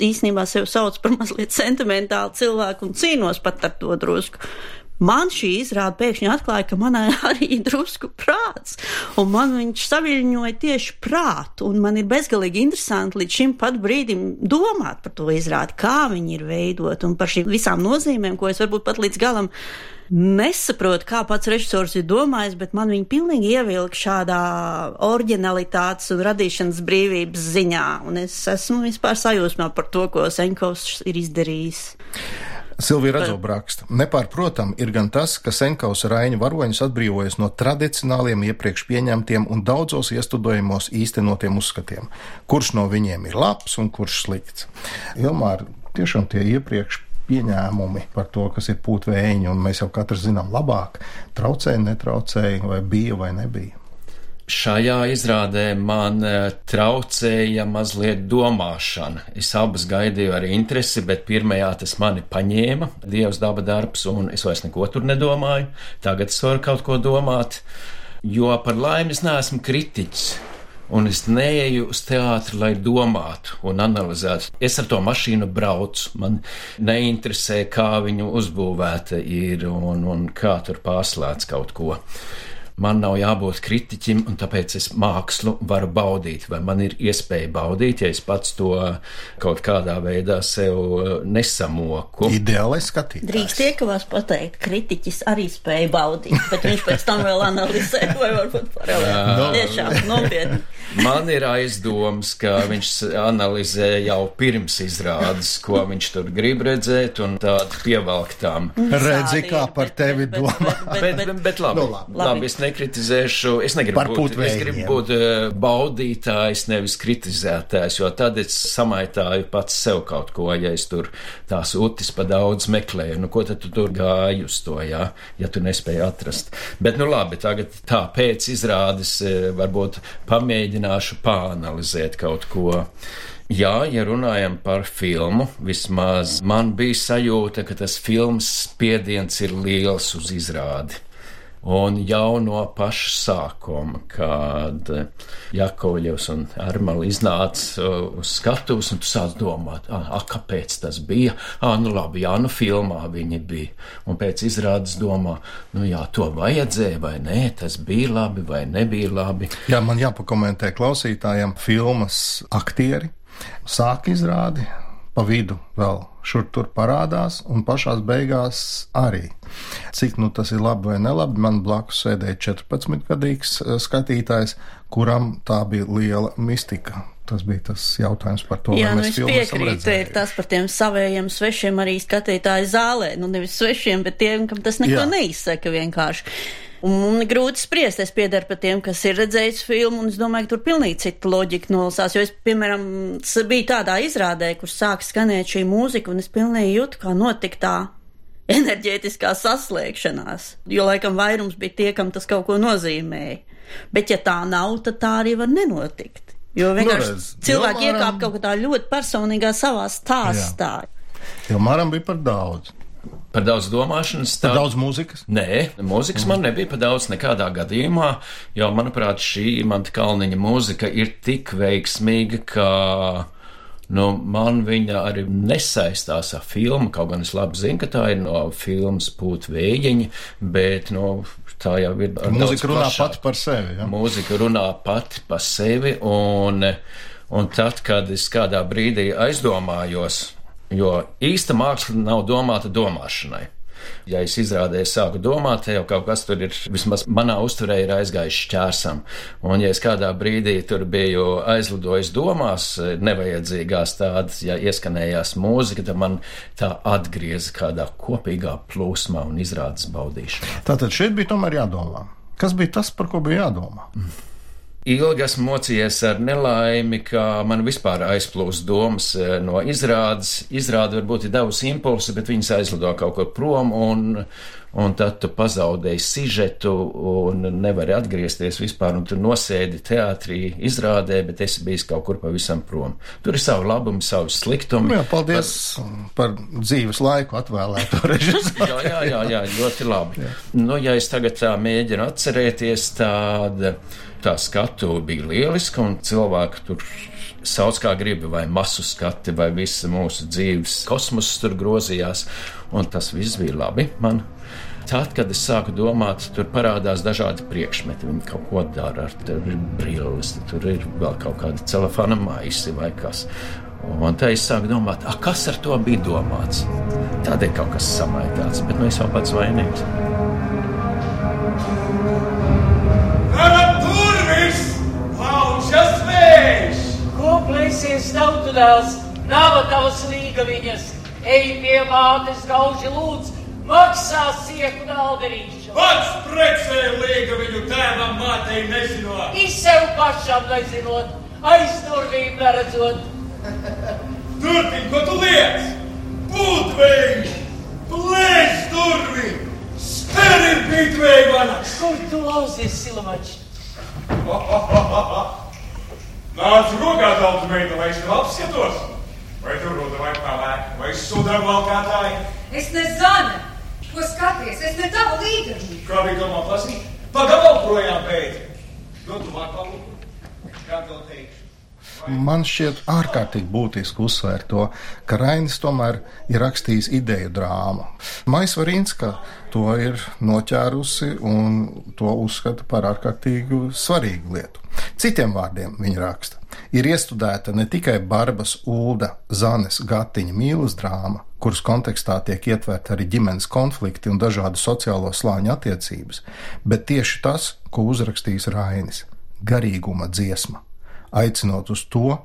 īstenībā sev saucu par <laughs> mazliet sentimentālu cilvēku un cīnos pat ar to drusku man šī izrāde pēkšņi atklāja, ka manai <laughs> arī drusku prāts, un man viņš saviļņoja tieši prātu, un man ir bezgalīgi interesanti līdz šim pat brīdim domāt par to izrādi, kā viņi ir veidot, un par šīm visām nozīmēm, ko es varbūt pat līdz galam nesaprotu, kā pats režisors ir domājis, bet man viņa pilnīgi ievilka šādā originalitātes un radīšanas brīvības ziņā, un es esmu vispār sajūsmā par to, ko Senkovs ir izdarījis. Silvija Radzoba raksta, nepārprotam ir gan tas, ka Senkaus Raņa varoņus atbrīvojas no tradicionāliem iepriekš pieņemtiem un daudzos iestudojumos īstenotiem uzskatiem, kurš no viņiem ir labs un kurš slikts. Ilmār, tiešām tie iepriekš pieņēmumi par to, kas ir pūtvēji, un mēs jau katrs zinām labāk, traucēja, netraucēja, vai bija vai nebija. Šajā izrādē man e, traucēja mazliet domāšana. Es abas gaidīju ar interesi, bet pirmajā tas mani paņēma, Dievs daba darbs, un es vairs neko tur nedomāju. Tagad es varu kaut ko domāt, jo par laimi es neesmu kritiķis. Un es neeju uz teātri, lai domātu un analizētu. Es ar to mašīnu braucu. Man neinteresē, kā viņu uzbūvēta ir un, un kā tur pārslēdz kaut ko man nav jābūt kritiķim, un tāpēc es mākslu varu baudīt, vai man ir iespēja baudīt, ja es pats to kaut kādā veidā sev uh, nesamoku. Ideālais skatījums. Drīkst iekavās pateikt, kritiķis arī spēja baudīt, bet viņš pēc tam vēl analizē, vai varbūt paralēli. Tiešām nopietni. Man ir aizdoms, ka viņš analizē jau pirms izrādes, ko viņš tur grib redzēt, un tādu pievelktām. Redzi, kā par tevi domā. Bet, bet, bet, bet labi, no, labi. labi, es nekritizēšu, es negribu par būt, es gribu būt uh, baudītājs, nevis kritizētājs, jo tad es samaitāju pats sev kaut ko, ja es tur tās utis pa daudz meklēju. Nu, ko tad tu tur gāji uz to, jā, ja tu nespēji atrast? Bet, nu labi, tagad tā pēc izrādes varbūt pamēģināt mēģināšu pāanalizēt kaut ko. Jā, ja runājam par filmu, vismaz man bija sajūta, ka tas filmas spiediens ir liels uz izrādi. Un jau no paša sākuma, kad Jakovļevs un Armali iznāca uh, uz skatuves, un tu sāc domāt, ah, kāpēc tas bija? Ah, nu labi, jā, nu filmā viņi bija. Un pēc izrādes domā, nu jā, to vajadzēja vai nē, tas bija labi vai nebija labi. Jā, man jāpakomentē klausītājiem filmas aktieri. Sāk izrādi, pa vidu vēl šur tur parādās, un pašās beigās arī. Cik nu tas ir labi vai nelabi, man blakus sēdēja 14-gadīgs eh, skatītājs, kuram tā bija liela mistika. Tas bija tas jautājums par to, Jā, vai nu mēs es piekrītu, ir tas par tiem savējiem svešiem arī skatītāju zālē. Nu, nevis svešiem, bet tiem, kam tas neko Jā. neizsaka vienkārši. Un grūti spriest, es piedaru par tiem, kas ir redzējis filmu, un es domāju, ka tur pilnīgi cita loģika nolasās. Jo es, piemēram, biju tādā izrādē, kur sāk skanēt šī mūzika, un es pilnīgi jūtu, kā notika tā enerģētiskā saslēgšanās. Jo laikam vairums bija tie, kam tas kaut ko nozīmēja. Bet ja tā nav, tad tā arī var nenotikt. Jo vienkārši nu, cilvēki iekāp kaut kādā ļoti personīgā savā stāstā. Jo Māram bija par daudz. Par daudz domāšanas. Tā... Par daudz mūzikas? Nē, mūzikas mm. man nebija par daudz nekādā gadījumā, jo, manuprāt, šī Manta Kalniņa mūzika ir tik veiksmīga, ka. Nu, man viņa arī nesaistās ar filmu, kaut gan es labi zinu, ka tā ir no filmas Pūta vējiņa, bet nu, tā jau ir. Mūzika runā plašāk. pati par sevi. Ja? Mūzika runā pati par sevi, un, un tad, kad es kādā brīdī aizdomājos, Jo īsta māksla nav domāta domāšanai. Ja es izrādē sāku domāt, jau kaut kas tur ir, vismaz manā uzturē ir aizgājis šķērsam. Un ja es kādā brīdī tur biju aizlidojis domās, nevajadzīgās tādas, ja ieskanējās mūzika, tad man tā atgrieza kādā kopīgā plūsmā un izrādes baudīšanā. Tātad šeit bija tomēr jādomā. Kas bija tas, par ko bija jādomā? Mm ilgi esmu mocījies ar nelaimi, ka man vispār aizplūst domas eh, no izrādes. Izrāde varbūt ir devusi impulsu, bet viņas aizlido kaut kur prom, un, un tad tu pazaudēji sižetu un nevari atgriezties vispār, un tu nosēdi teātrī izrādē, bet esi bijis kaut kur pavisam prom. Tur ir savu labumu, savu sliktumu. Jā, paldies par, par dzīves laiku atvēlēto <laughs> režisoru. jā, jā, jā, jā, ļoti labi. Jā. Nu, ja es tagad tā mēģinu atcerēties tādu tā skatu bija lieliska, un cilvēki tur sauc kā gribi, vai masu skati, vai visa mūsu dzīves kosmosa tur grozījās, un tas viss bija labi. Man Tad, kad es sāku domāt, tur parādās dažādi priekšmeti. Viņi kaut ko dara, tur ir brilles, tur ir vēl kaut kāda telefona maisi vai kas. Un tā es sāku domāt, kas ar to bija domāts. Tādēļ kaut kas samaitāts, bet nu es jau pats vainīgs. Plēsies tautu dēls, nav tavas līgaviņas, ej pie mātes gauži lūdz, maksā sieku dalderīšu. Pats precē līgaviņu tēvam mātei nezinot. Izsev pašam nezinot, aiz durvīm neredzot. <laughs> Turpin, ko tu liec? Būtvēji, plēš durvi, sperim pītvēji manas. Kur tu lauzies, silamači? <laughs> Nāc rokā daudz meita, lai es tev apskatos. Vai tu ruda vai pelēka, vai sudraba valkātāji? Es ne zana, ko skaties, es ne tava līderi. Kā bija domā plasīt? Pagabalu projām pēc. Dodu vārpalu, kā tev teikšu. Man šķiet ārkārtīgi būtiski uzsvērt to, ka Rainis tomēr ir rakstījis ideju drāmu. Maisa Varinska to ir noķērusi un to uzskata par ārkārtīgi svarīgu lietu. Citiem vārdiem viņa raksta, ir iestudēta ne tikai Barbas, Ulda, Zanes, Gatiņa mīlas drāma, kuras kontekstā tiek ietverta arī ģimenes konflikti un dažādu sociālo slāņu attiecības, bet tieši tas, ko uzrakstījis Rainis - garīguma dziesma aicinot uz to,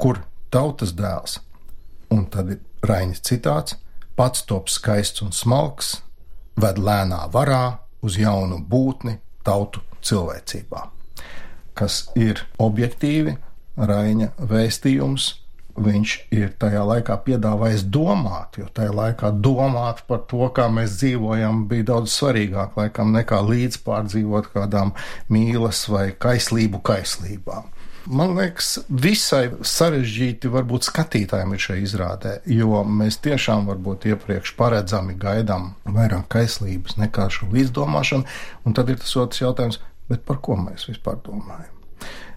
kur tautas dēls, un tad ir Rainis citāts, pats top skaists un smalks, ved lēnā varā uz jaunu būtni tautu cilvēcībā. Kas ir objektīvi Raina vēstījums, viņš ir tajā laikā piedāvājis domāt, jo tajā laikā domāt par to, kā mēs dzīvojam, bija daudz svarīgāk laikam nekā līdzpārdzīvot kādām mīlas vai kaislību kaislībām. Man liekas, visai sarežģīti varbūt skatītājiem ir šajā izrādē, jo mēs tiešām varbūt iepriekš paredzami gaidām vairāk kaislības nekā šo līdzdomāšanu, un tad ir tas otrs jautājums, par ko mēs vispār domājam.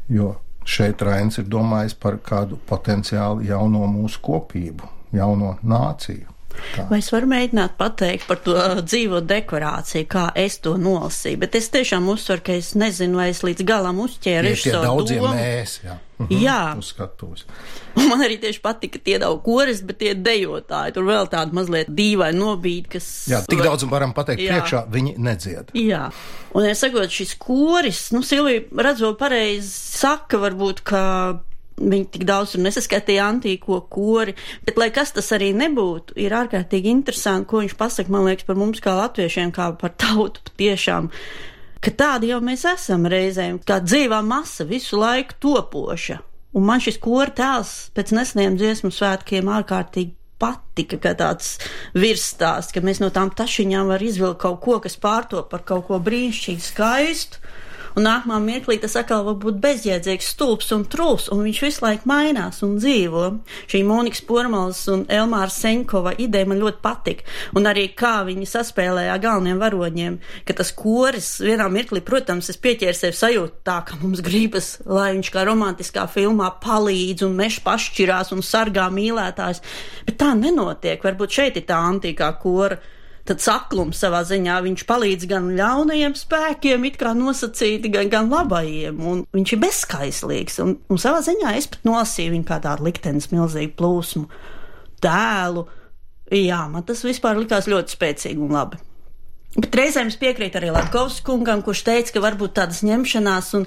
Jo šeit Rains ir domājis par kādu potenciāli jauno mūsu kopību, jauno nāciju. Tā. Vai es varu mēģināt pateikt par to dzīvo dekorāciju, kā es to nolasīju, bet es tiešām uzsveru, ka es nezinu, vai es līdz galam uzķēru režisoru domu. Mēs, jā. Mhm, jā. Uzskatos. Un man arī tieši patika tie daudz koris, bet tie dejotāji, tur vēl tāda mazliet dīvaina nobīde, kas. Jā, tik daudz varam pateikt jā. priekšā, viņi nedzied. Jā. Un es sakot, šis koris, nu, Silvija, redzot pareizi, saka varbūt, ka Viņi tik daudz tur nesaskatīja antīko kori, bet, lai kas tas arī nebūtu, ir ārkārtīgi interesanti, ko viņš pasaka, man liekas, par mums kā latviešiem, kā par tautu patiešām, ka tādi jau mēs esam reizēm, kā dzīvā masa, visu laiku topoša. Un man šis kora tēls pēc neseniem dziesmu svētkiem ārkārtīgi patika, ka tāds virsstāsts, ka mēs no tām tašiņām var izvilkt kaut ko, kas pārto par kaut ko brīnišķīgi skaistu un nākamā mirklī tas atkal var būt bezjēdzīgs, stulbs un trūls, un viņš visu laiku mainās un dzīvo. Šī Monikas Pormals un Elmāra Seņkova ideja man ļoti patika, un arī kā viņi saspēlēja galveniem varoņiem, ka tas koris vienā mirklī, protams, es pieķēru sev sajūtu tā, ka mums gribas, lai viņš kā romantiskā filmā palīdz un meš pašķirās un sargā mīlētājs, bet tā nenotiek. Varbūt šeit ir tā antīkā kora tad saklums savā ziņā viņš palīdz gan ļaunajiem spēkiem, it kā nosacīti, gan, gan labajiem, un viņš ir bezskaislīgs, un, un savā ziņā es pat nolasīju viņu kā tādu liktenes milzīgu plūsmu, tēlu, Jā, man tas vispār likās ļoti spēcīgi un labi. Bet reizēm es piekrītu arī Latvijas kungam, kurš teica, ka varbūt tādas ņemšanās un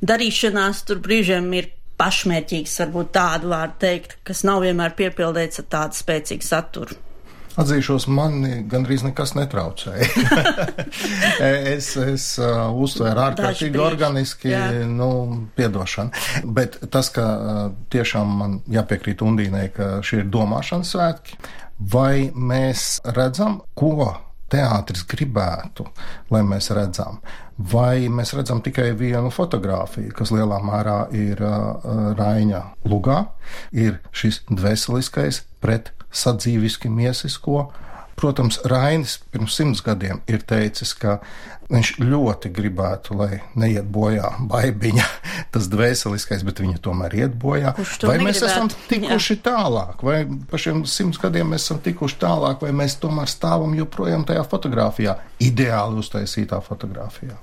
darīšanās tur brīžiem ir pašmērķīgas, varbūt tādu vārdu teikt, kas nav vienmēr piepildīts ar tādu spēcīgu saturu. Atzīšos, man gandrīz nekas netraucēja. <laughs> es es uh, uztvēru ārkārtīgi organiski, jā. nu, piedošanu. Bet tas, ka uh, tiešām man jāpiekrīt Undīnai, ka šie ir domāšanas svētki, vai mēs redzam, ko teātris gribētu, lai mēs redzam. Vai mēs redzam tikai vienu fotografiju, kas lielā mērā ir uh, Raina lugā, ir šis dvēseliskais pret sadzīviski miesisko Protams, Rainis pirms simts gadiem ir teicis, ka viņš ļoti gribētu, lai neiet bojā baigiņa, <laughs> tas dvēseliskais, bet viņa tomēr iet bojā. Vai mēs negribētu? esam tikuši Jā. tālāk, vai pa šiem simts gadiem mēs esam tikuši tālāk, vai mēs tomēr stāvam joprojām tajā fotografijā, ideāli uztaisītā fotografijā?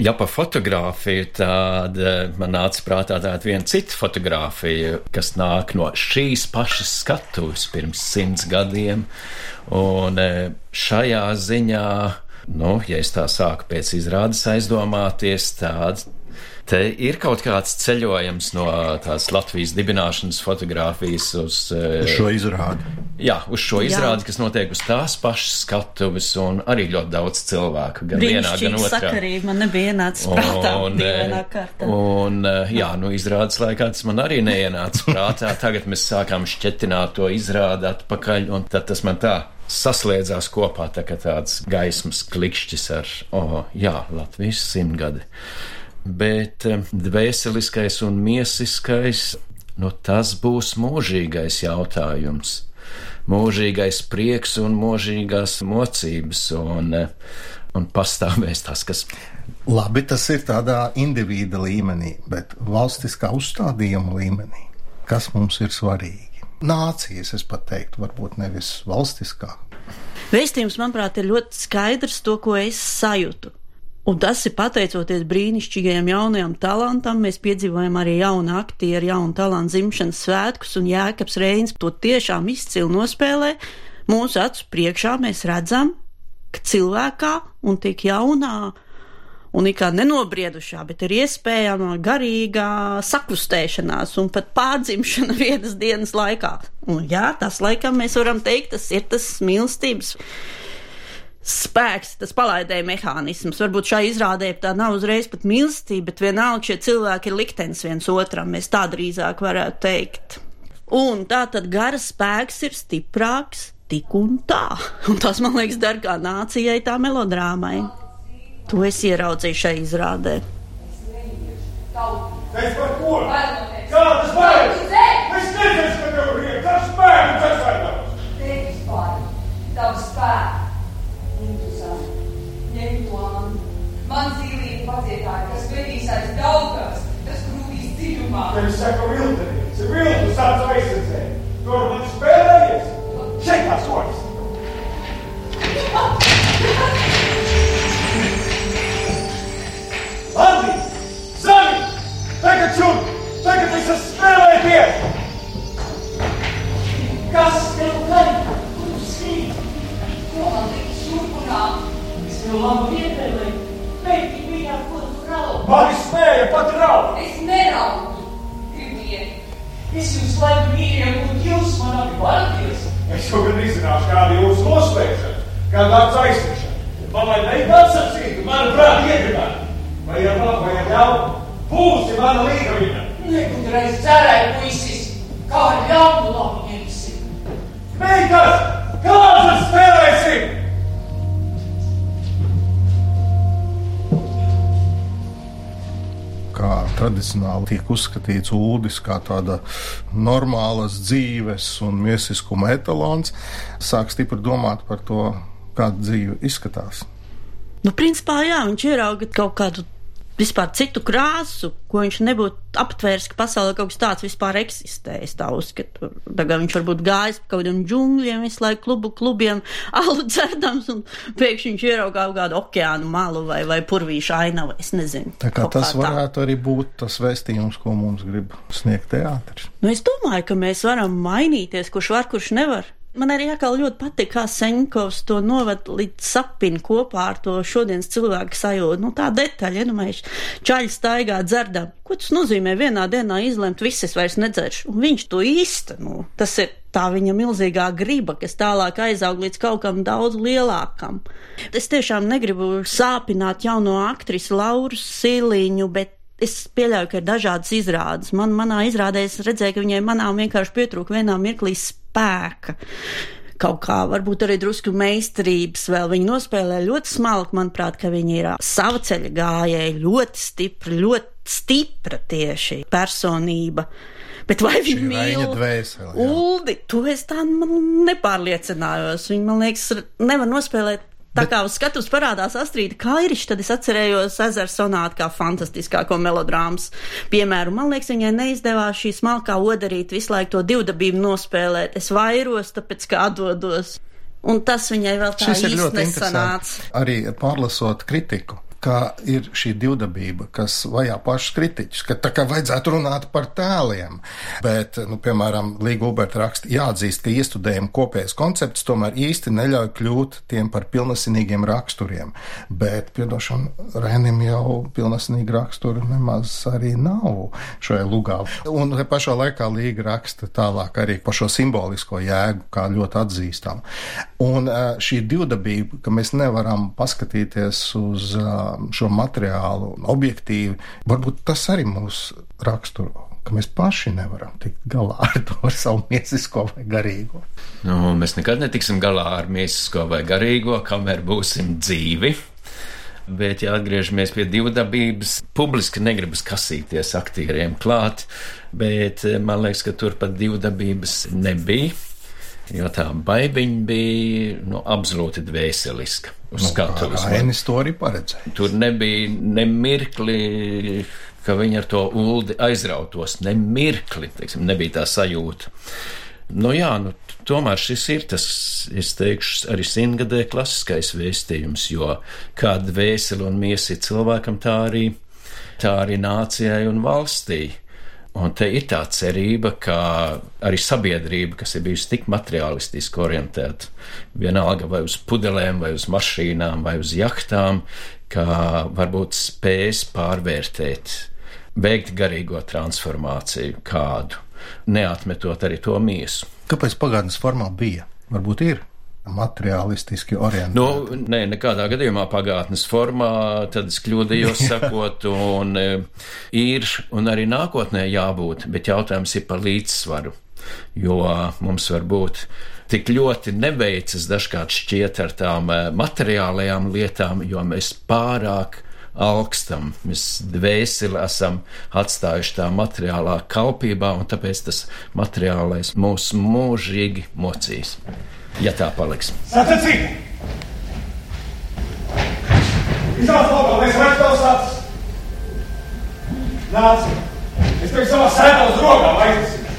Ja par fotografiju, tad eh, man nāca prātā tāda viena cita fotografija, kas nāk no šīs pašas skatuves pirms simts gadiem. Un eh, šajā ziņā, nu, ja es tā sāku pēc izrādes aizdomāties, tad Te ir kaut kāds ceļojums no tās Latvijas dibināšanas fotografijas uz, uz šo izrādi. Jā, uz šo izrādi, Jā. kas notiek uz tās pašas skatuves, un arī ļoti daudz cilvēku. Gan vienā, gan otrā. sakarība man nebija ienācis prātā. Un, un, jā, nu, izrādes laikā tas man arī neienāca prātā. Tagad mēs sākām šķetināt to izrādi atpakaļ, un tad tas man tā saslēdzās kopā, tā kā tāds gaismas klikšķis ar, oh, jā, Latvijas simtgadi bet eh, dvēseliskais un miesiskais, nu, tas būs mūžīgais jautājums. Mūžīgais prieks un mūžīgās mocības, un, eh, un pastāvēs tas, kas. Labi, tas ir tādā individa līmenī, bet valstiskā uzstādījuma līmenī, kas mums ir svarīgi? Nācijas, es pat teiktu, varbūt nevis valstiskā. Vēstījums, manuprāt, ir ļoti skaidrs to, ko es sajūtu. Un tas ir pateicoties brīnišķīgajam jaunajam talantam. Mēs piedzīvojam arī jaunu aktieru, jaunu talantu dzimšanas svētkus, un Jēkabs Reins to tiešām izcili nospēlē. Mūsu acu priekšā mēs redzam, ka cilvēkā un tik jaunā un it kā nenobriedušā, bet ir iespējama garīgā sakustēšanās un pat pārdzimšana <laughs> vienas dienas laikā. Un jā, tas laikam mēs varam teikt, tas ir tas mīlestības spēks, tas palaidēja mehānisms. Varbūt šai izrādē tā nav uzreiz pat mīlestība, bet vienalga šie cilvēki ir liktenis viens otram. Mēs tā drīzāk varētu teikt. Un tā tad gara spēks ir stiprāks tik un tā. <laughs> Un tas, man liekas, dar kā nācijai tā melodrāmai. To es ieraudzīju šai izrādē. Pēc par ko? Kādas bailes? Es nezinu, ka tev ir kas spēks, tas aizsākās. Tevis bail, tavs spēks Man zīlīte pacietāja, kas vedīs aiz daugās, tas grūtīs dziļumā. Tev saka viltenīts, viltus tāds aizsardzē. Tur man spēlējies. Šeit kā soļas. Andi! Zani! Tagad šur! Tagad es esmu spēlējies! Kas tev gan? Kur skrīt? Ko man likt šurpunāt? Nu, labi ir jūsu noslēgšana, kāda tāds aizsniegšana. Man lai veikt atsacītu, manuprāt, iegribētu. Vai ar labu, vai ar ļaunu, būsi mana līgaviņa. Negudrais cerēja puisis, kā ar ļaunu labu ņemsim. Meitas, tradicionāli tiek uzskatīts ūdens kā tāda normālas dzīves un miesiskuma etalons, sāk stipri domāt par to, kāda dzīve izskatās. Nu, principā, jā, viņš ierauga kaut kādu vispār citu krāsu, ko viņš nebūtu aptvērs, ka pasaulē kaut kas tāds vispār eksistē. Es tā uzskatu. Tagad viņš varbūt gājis pa kaut kādiem džungļiem, visu laiku klubu klubiem, <laughs> alu dzerdams, un pēkšņi viņš ieraugā kaut kādu okeānu malu vai, vai purvīšu ainavu. Es nezinu. Tā kā tas kā varētu tā. arī būt tas vēstījums, ko mums grib sniegt teātris. Nu, es domāju, ka mēs varam mainīties, kurš var, kurš nevar. Man arī atkal ļoti patīk, kā Senkovs to novad līdz sapini kopā ar to šodienas cilvēku sajūtu. Nu, tā detaļa, nu, mēs čaļi staigā dzerdam. Ko tas nozīmē vienā dienā izlemt, viss es vairs nedzeršu? Un viņš to īsteno. Tas ir tā viņa milzīgā griba, kas tālāk aizaug līdz kaut kam daudz lielākam. Es tiešām negribu sāpināt jauno aktrisu Lauru Siliņu, bet es pieļauju, ka ir dažādas izrādes. Man, manā izrādē es redzēju, ka viņai manām vienkārši pietrūka vienā mirklī spēka. Kaut kā varbūt arī drusku meistarības vēl viņa nospēlē ļoti smalki, manuprāt, ka viņa ir sava ceļa gājēja, ļoti stipra, ļoti stipra tieši personība. Bet vai viņa mīl dvēseli? Uldi, to es tā nepārliecinājos. Viņa, man liekas, nevar nospēlēt Tā kā uz skatuves parādās Astrīda Kairiša, tad es atcerējos ezera sonātu kā fantastiskāko melodrāmas piemēru. Man liekas, viņai neizdevās šī smalkā odarīt visu laiku to divdabību nospēlēt. Es vairos, tāpēc kā atdodos. Un tas viņai vēl tā īsti ļoti nesanāca. interesants. Arī pārlasot kritiku. Kā ir šī divdabība, kas vajā pašus kritiķus, ka tā kā vajadzētu runāt par tēliem. Bet, nu, piemēram, Līga Uberta raksta, jāatzīst, ka iestudējuma kopējais koncepts tomēr īsti neļauj kļūt tiem par pilnesinīgiem raksturiem. Bet, piedošana, Rēnim jau pilnesinīgi raksturi nemaz arī nav šajā lugā. Un te pašā laikā Līga raksta tālāk arī par šo simbolisko jēgu, kā ļoti atzīstam. Un ā, šī divdabība, ka mēs nevaram paskatīties uz ā, šo materiālu objektīvi, varbūt tas arī mūs raksturo. Ka mēs paši nevaram tikt galā ar to ar savu miesisko vai garīgo. Nu, mēs nekad netiksim galā ar mīsisko vai garīgo, kamēr būsim dzīvi. Bet, ja atgriežamies pie divdabības, publiski negribas kasīties aktieriem klāt, bet eh, man liekas, ka tur pat divdabības nebija. Jo tā baigiņa bija nu, absolūti dvēseliska. Uz skatuves. Ainis to arī paredzēja. Tur nebija ne mirkli, ka viņi ar to uldi aizrautos. Ne mirkli, teiksim, nebija tā sajūta. Nu jā, nu, tomēr šis ir tas, es teikšu, arī simtgadē klasiskais vēstījums, jo kāda vēseli un miesa ir cilvēkam, tā arī, tā arī nācijai un valstī. Un te ir tā cerība, ka arī sabiedrība, kas ir bijusi tik materiālistiski orientēta, vienalga vai uz pudelēm, vai uz mašīnām, vai uz jachtām, ka varbūt spēs pārvērtēt, veikt garīgo transformāciju kādu, neatmetot arī to miesu. Kāpēc pagātnes formā bija? Varbūt ir materiālistiski orientēta. Nu, nē, nekādā gadījumā pagātnes formā, tad es kļūdījos <laughs> sakot, un e, ir, un arī nākotnē jābūt, bet jautājums ir par līdzsvaru, jo mums var būt tik ļoti neveicas dažkārt šķiet ar tām e, materiālajām lietām, jo mēs pārāk augstam, mēs dvēseli esam atstājuši tā materiālā kalpībā, un tāpēc tas materiālais mūs mūžīgi mocīs ja tā paliks. Sacensība! Iznāc laukā, mēs redzam tavs acis! Nāc! Es tev savā sētā uz rokām aiznesīšu!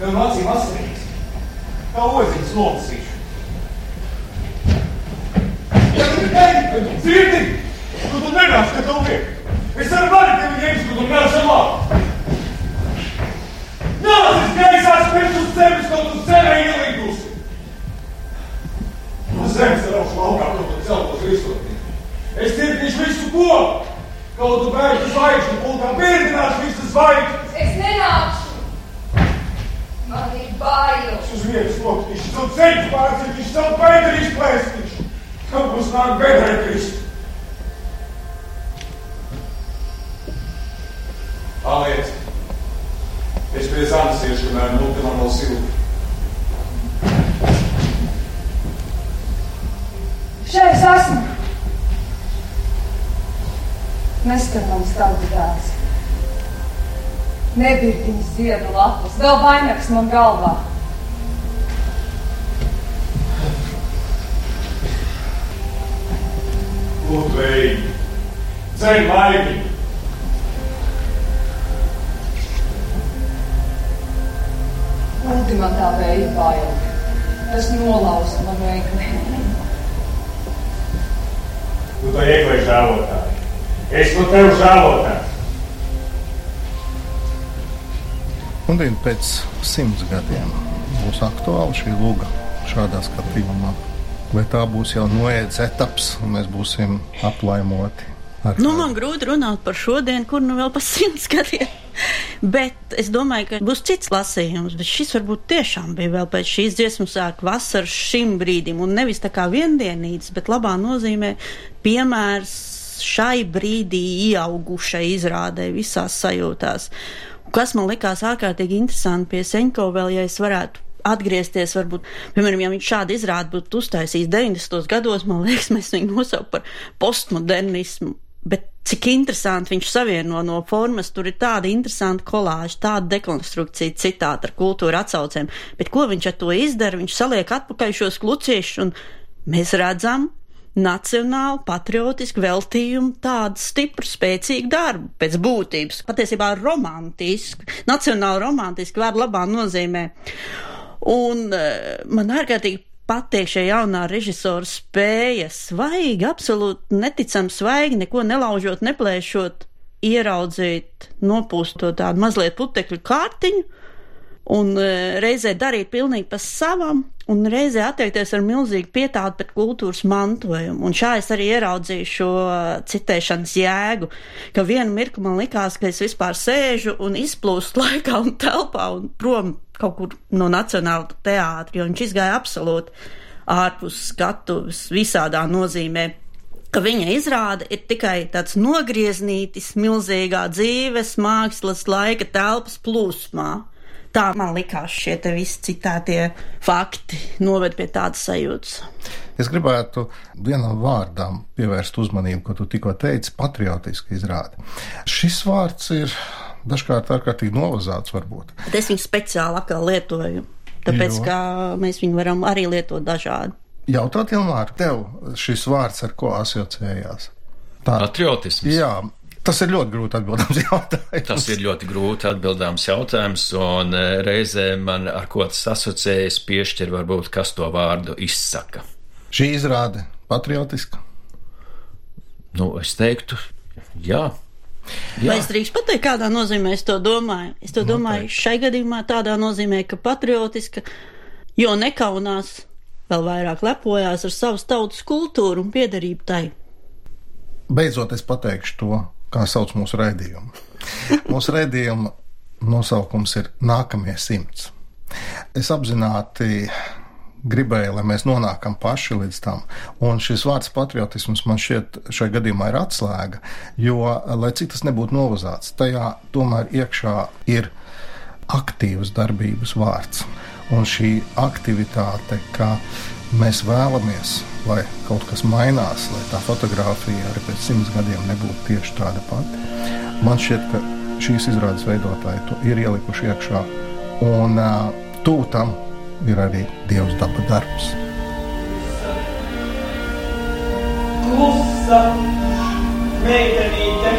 Tev no acīm asarīgs! Kā oziņas nolasīšu! Ja tu tikai dzirdi, tu tu nenāc, ka tev liek! Es arī varu tevi ņemt, ka tu neesi labs! Nācis gaisās pirms uz zemes, kaut uz zemē ielīdusi. No zemes raušu laukā, kaut tu celtos risotni. Es cirkīšu visu ko, kaut tu bēgtu zvaigžņu pulkā, birdināšu visas zvaigžņas. Es nenākšu. Man ir bail. Uz vietas loktīšu, savu ceļu pārcirkīšu, savu pēderi izplēstīšu. Kaut būs nāk bedrē krist. Paliec. Es pie zemes iešu, kamēr muti man vēl silta. Šeit es esmu. Neskatams tavs dēls. Nebirdiņas ziedu lapas, vēl vainags man galvā. Lūdzu, dzeļ maigi. Lūdzu, man tā vēja bail. Tas nolauza man veikli. Tu to iekvēji žēlotāji. Es no tev žēlotāju. Un vien pēc simts gadiem būs aktuāla šī lūga šādā skatījumā. Vai tā būs jau noiets etaps, un mēs būsim aplaimoti? Nu, man grūti runāt par šodienu, kur nu vēl pa simts <laughs> gadiem. Bet es domāju, ka būs cits lasījums, bet šis varbūt tiešām bija vēl pēc šīs dziesmu sāka vasaras šim brīdim, un nevis tā kā viendienīts, bet labā nozīmē piemērs šai brīdī ieaugušai izrādē visās sajūtās. Kas man likās ārkārtīgi interesanti pie Seņko vēl, ja es varētu atgriezties, varbūt, piemēram, ja viņš šādu izrādi būtu uztaisījis 90. gados, man liekas, mēs viņu nosaucam par postmodernismu. Bet cik interesanti viņš savieno no formas, tur ir tāda interesanta kolāža, tāda dekonstrukcija, citāta ar kultūra atsaucēm. Bet ko viņš ar to izdara? Viņš saliek atpakaļ šos kluciešus, un mēs redzam nacionālu, patriotisku veltījumu, tādu stipru, spēcīgu darbu pēc būtības. Patiesībā romantisku, nacionāli romantisku vārdu labā nozīmē. Un uh, man ārkārtīgi patīk šie jaunā režisora spēja svaigi, absolūti neticami svaigi, neko nelaužot, neplēšot, ieraudzīt, nopūst to tādu mazliet putekļu kārtiņu un uh, reizē darīt pilnīgi pa savam, un reizē attiekties ar milzīgu pietātu pret kultūras mantojumu. Un šā es arī ieraudzīju šo citēšanas jēgu, ka vienu mirkli man likās, ka es vispār sēžu un izplūstu <laughs> laikā un telpā un prom kaut kur no Nacionāla teātra, jo viņš izgāja absolūti ārpus skatuves visādā nozīmē ka viņa izrāde ir tikai tāds nogrieznītis milzīgā dzīves, mākslas, laika telpas plūsmā. Tā man likās šie te visi citātie fakti noved pie tādas sajūtas. Es gribētu vienam vārdam pievērst uzmanību, ko tu tikko teici - patriotiski izrādi. Šis vārds ir dažkārt ārkārtīgi novazāts varbūt. Bet es viņu speciāli atkal lietoju, tāpēc, jo. ka mēs viņu varam arī lietot dažādi. Jautāt, Ilmār, tev šis vārds ar ko asociējās? Tā. Patriotisms. Jā, Tas ir ļoti grūti atbildams jautājums. Tas ir ļoti grūti atbildams jautājums, un e, reizē man ar ko tas asociējas, piešķir varbūt, kas to vārdu izsaka. Šī izrāde patriotiska? Nu, es teiktu, jā. Jā. Vai es drīkstu pateikt, kādā nozīmē es to domāju? Es to domāju Noteikti. šai gadījumā tādā nozīmē, ka patriotiska, jo nekaunās, vēl vairāk lepojās ar savas tautas kultūru un piedarību tai. Beidzot, es pateikšu to, kā sauc mūsu raidījumu. <laughs> mūsu raidījuma nosaukums ir Nākamie simts. Es apzināti gribēju, lai mēs nonākam paši līdz tam. Un šis vārds patriotisms man šķiet šajā gadījumā ir atslēga, jo, lai cik tas nebūtu novazāts, tajā tomēr iekšā ir aktīvas darbības vārds. Un šī aktivitāte, ka mēs vēlamies lai kaut kas mainās, lai tā fotografija arī pēc simts gadiem nebūtu tieši tāda pati. Man šķiet, ka šīs izrādes veidotāji to ir ielikuši iekšā, un uh, tuvu tam ir arī Dievs daba darbs. Klusa meitenīte,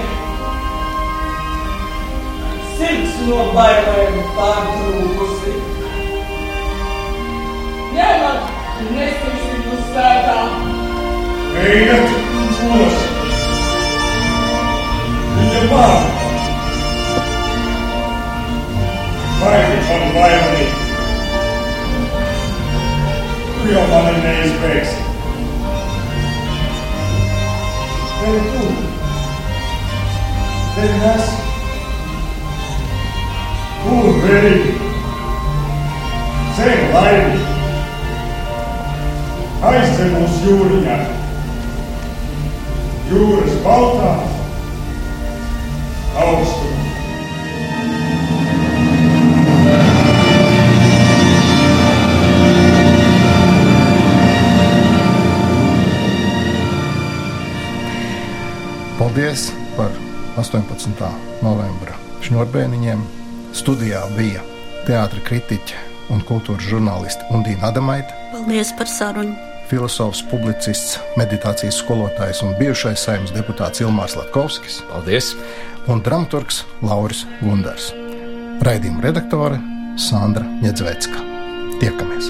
sirds no bailēm pārtrūkusi. Ņemat, nesīsim svētā. Ejiet uz! Viņa māte! Baigi man bailīgi! Tu jau mani neizbēgsi! Tev tu! Tev nes! Kur vērīgi! Zem laimīgi! aizceļos jūriņā. Jūras baltā, augstumā. Paldies par 18. novembra šņurbēniņiem. Studijā bija teātris kritiķe un kultūras žurnāliste Undīna Adamaita. Paldies par sarunu! filozofs, publicists, meditācijas skolotājs un bijušais saimnes deputāts Ilmārs Latkovskis. Paldies! Un dramaturgs Lauris Gundars. Raidījuma redaktore Sandra Ņedzvecka. Tiekamies!